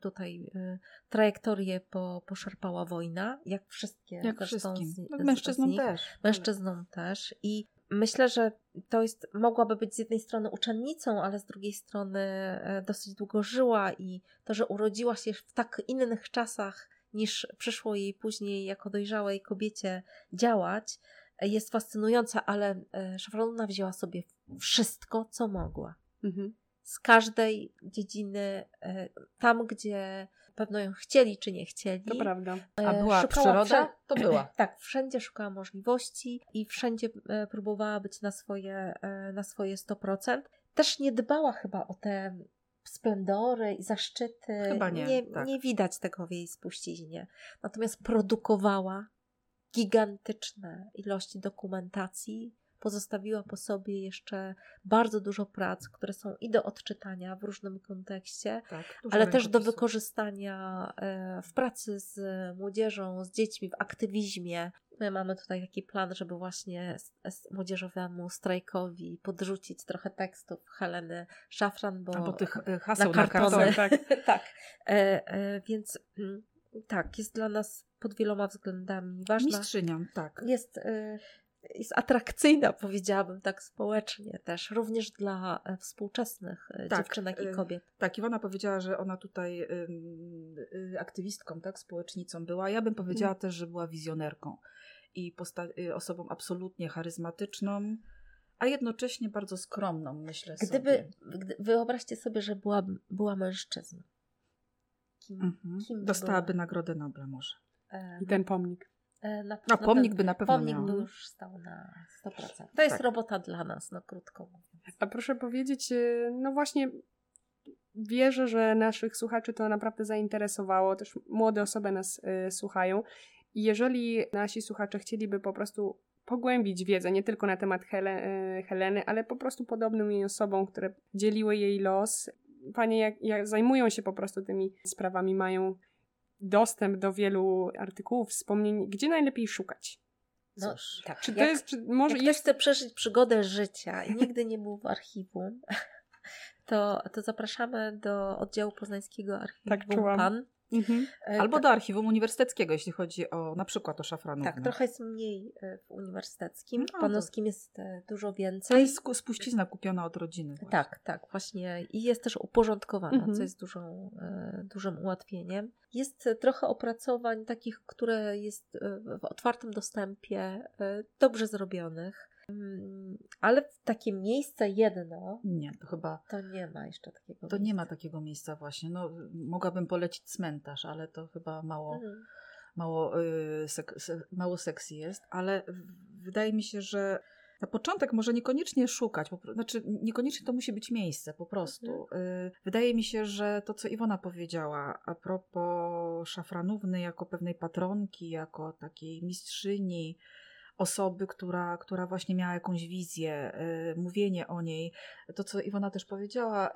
tutaj y, trajektorię po, poszarpała wojna, jak wszystkie. Jak wszystkim. Z, no, mężczyznom z też. Mężczyznom też. I myślę, że to jest, mogłaby być z jednej strony uczennicą, ale z drugiej strony e, dosyć długo żyła i to, że urodziła się w tak innych czasach, niż przyszło jej później jako dojrzałej kobiecie działać, jest fascynująca, ale e, Szafranówna wzięła sobie wszystko, co mogła. Mhm. Z każdej dziedziny, e, tam gdzie pewno ją chcieli czy nie chcieli. To prawda. E, A była przyroda? To była. Tak, wszędzie szukała możliwości i wszędzie próbowała być na swoje, na swoje 100%. Też nie dbała chyba o te splendory i zaszczyty. Chyba nie. Nie, tak. nie widać tego w jej spuściźnie. Natomiast produkowała gigantyczne ilości dokumentacji, pozostawiła po sobie jeszcze bardzo dużo prac, które są i do odczytania w różnym kontekście, Tak, ale też do wykorzystania e, w pracy z młodzieżą, z dziećmi, w aktywizmie. My mamy tutaj taki plan, żeby właśnie młodzieżowemu strajkowi podrzucić trochę tekstów Heleny Szafran, bo Albo tych e, haseł na na kartony. kartonie. Tak. tak. E, e, więc mm, tak, jest dla nas pod wieloma względami ważna. Mistrzynią, tak. Jest, e, jest atrakcyjna, powiedziałabym tak społecznie też, również dla e, współczesnych e, Tak, dziewczynek i e, kobiet. Tak, Iwona powiedziała, że ona tutaj y, aktywistką, tak, społecznicą była. Ja bym powiedziała Mm. też, że była wizjonerką i posta- y, osobą absolutnie charyzmatyczną, a jednocześnie bardzo skromną, myślę sobie. Gdyby, gdy, wyobraźcie sobie, że była, była mężczyzną. Kim, Mhm. kim by Dostałaby była? Nagrodę Nobla może. E, I ten pomnik. E, na, A na pomnik by na pewno Pomnik miała. by już stał na 100%. To jest Tak. robota dla nas, no krótko mówiąc. A proszę powiedzieć, y, no właśnie wierzę, że naszych słuchaczy to naprawdę zainteresowało, też młode osoby nas y, słuchają i jeżeli nasi słuchacze chcieliby po prostu pogłębić wiedzę nie tylko na temat Hele, y, Heleny, ale po prostu podobnym jej osobom, które dzieliły jej los, panie jak, jak zajmują się po prostu tymi sprawami, mają dostęp do wielu artykułów, wspomnień, gdzie najlepiej szukać? No, Cóż, tak. Czy to jak, jest, czy może jak ktoś jest chce przeżyć przygodę życia i nigdy nie był w archiwum, to, to zapraszamy do oddziału poznańskiego archiwum Tak czułam. PAN. Mhm. E, Albo do archiwum uniwersyteckiego, jeśli chodzi o na przykład o szafranówkę. Tak, trochę jest mniej e, w uniwersyteckim. No to- panowskim jest e, dużo To więcej. jest sku- spuścizna kupiona od rodziny. właśnie. Tak, tak, właśnie. I jest też uporządkowana, Mhm. co jest dużą, dużym ułatwieniem. Jest trochę opracowań takich, które jest w otwartym dostępie, dobrze zrobionych. Ale takie miejsce jedno Nie, to chyba to nie ma jeszcze takiego. to nie miejsca. ma takiego miejsca właśnie. No, mogłabym polecić cmentarz, ale to chyba mało, Mhm. mało, y, sek- se- mało sexy jest, ale wydaje mi się, że na początek może niekoniecznie szukać, po, znaczy niekoniecznie to musi być miejsce po prostu. Y, Wydaje mi się, że to, co Iwona powiedziała a propos szafranówny jako pewnej patronki, jako takiej mistrzyni, osoby, która, która właśnie miała jakąś wizję, y, mówienie o niej. To, co Iwona też powiedziała, y,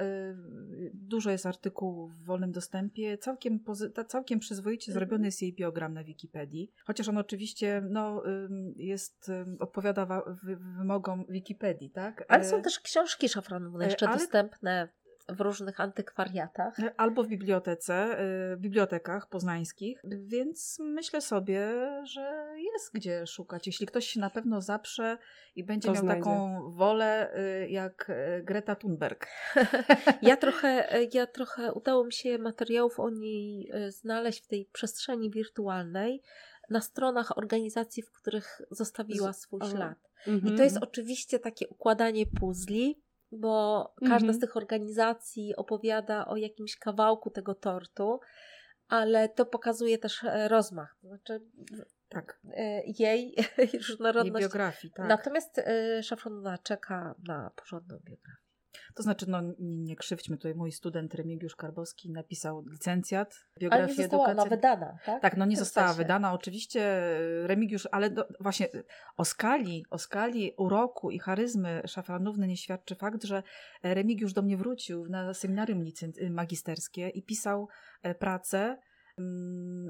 dużo jest artykułów w wolnym dostępie. Całkiem, pozy- całkiem przyzwoicie Mhm. zrobiony jest jej biogram na Wikipedii. Chociaż on oczywiście no, ym, jest, odpowiada wa- wy- wymogom Wikipedii, tak? Ale Y, są też książki szafranówne e, jeszcze ale- dostępne w różnych antykwariatach. Albo w bibliotece, y, w bibliotekach poznańskich, więc myślę sobie, że jest gdzie szukać. Jeśli ktoś się na pewno zaprze i będzie To miał znajdzie. taką wolę y, jak y, Greta Thunberg. Ja trochę, ja trochę udało mi się materiałów o niej znaleźć w tej przestrzeni wirtualnej na stronach organizacji, w których zostawiła swój ślad. Mhm. I to jest oczywiście takie układanie puzli, bo każda Mhm. z tych organizacji opowiada o jakimś kawałku tego tortu, ale to pokazuje też e, rozmach, znaczy Tak, e, jej jej różnorodność. biografii, tak. Natomiast e, Szafranowa czeka na porządną biografię. To znaczy, no nie, nie krzywdźmy tutaj, mój student Remigiusz Karbowski napisał licencjat, Ale biografię nie została ona wydana, tak? Tak, no nie została sensie. wydana. Oczywiście e, Remigiusz, ale do, właśnie e, o skali, o skali uroku i charyzmy szafranówny nie świadczy fakt, że e, Remigiusz do mnie wrócił na seminarium licenc- y, magisterskie i pisał pracę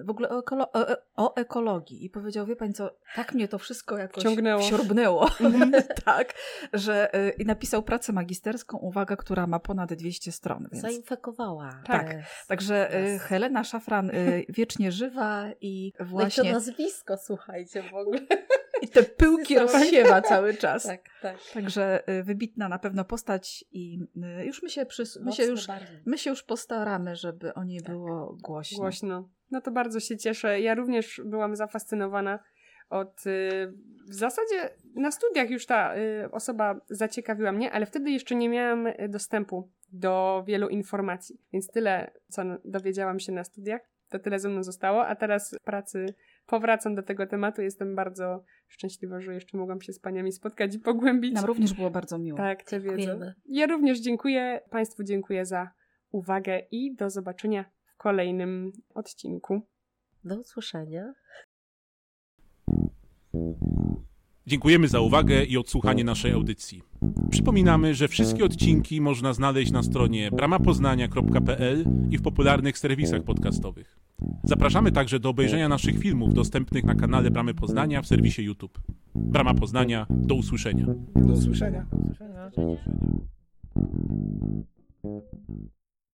w ogóle o, ekolo- o, o ekologii i powiedział, wie pani co, tak mnie to wszystko jakoś Wciągnęło. wsiorbnęło, Mhm. tak, że e, i napisał pracę magisterską, uwaga, która ma ponad 200 stron, więc... Zainfekowała. Tak, e, Także y, Yes. Helena Szafran y, wiecznie żywa i No i to właśnie nazwisko, słuchajcie, w ogóle. I te pyłki rozsiewa cały czas. Tak, tak. Także y, wybitna na pewno postać i y, już my się, przys- my się już my się już postaramy, żeby o niej Tak. było głośno. Głośno. No to bardzo się cieszę. Ja również byłam zafascynowana od. Y, w zasadzie na studiach już ta osoba zaciekawiła mnie, ale wtedy jeszcze nie miałam dostępu do wielu informacji. Więc tyle, co dowiedziałam się na studiach, to tyle ze mną zostało, a teraz w pracy powracam do tego tematu. Jestem bardzo szczęśliwa, że jeszcze mogłam się z paniami spotkać i pogłębić. Nam również było bardzo miło. Tak, wiedzę. Dziękujemy. Ja również dziękuję. Państwu dziękuję za uwagę i do zobaczenia w kolejnym odcinku. Do usłyszenia. Dziękujemy za uwagę i odsłuchanie naszej audycji. Przypominamy, że wszystkie odcinki można znaleźć na stronie bramapoznania.pl i w popularnych serwisach podcastowych. Zapraszamy także do obejrzenia naszych filmów dostępnych na kanale Bramy Poznania w serwisie YouTube. Brama Poznania, do usłyszenia. Do usłyszenia. Do usłyszenia.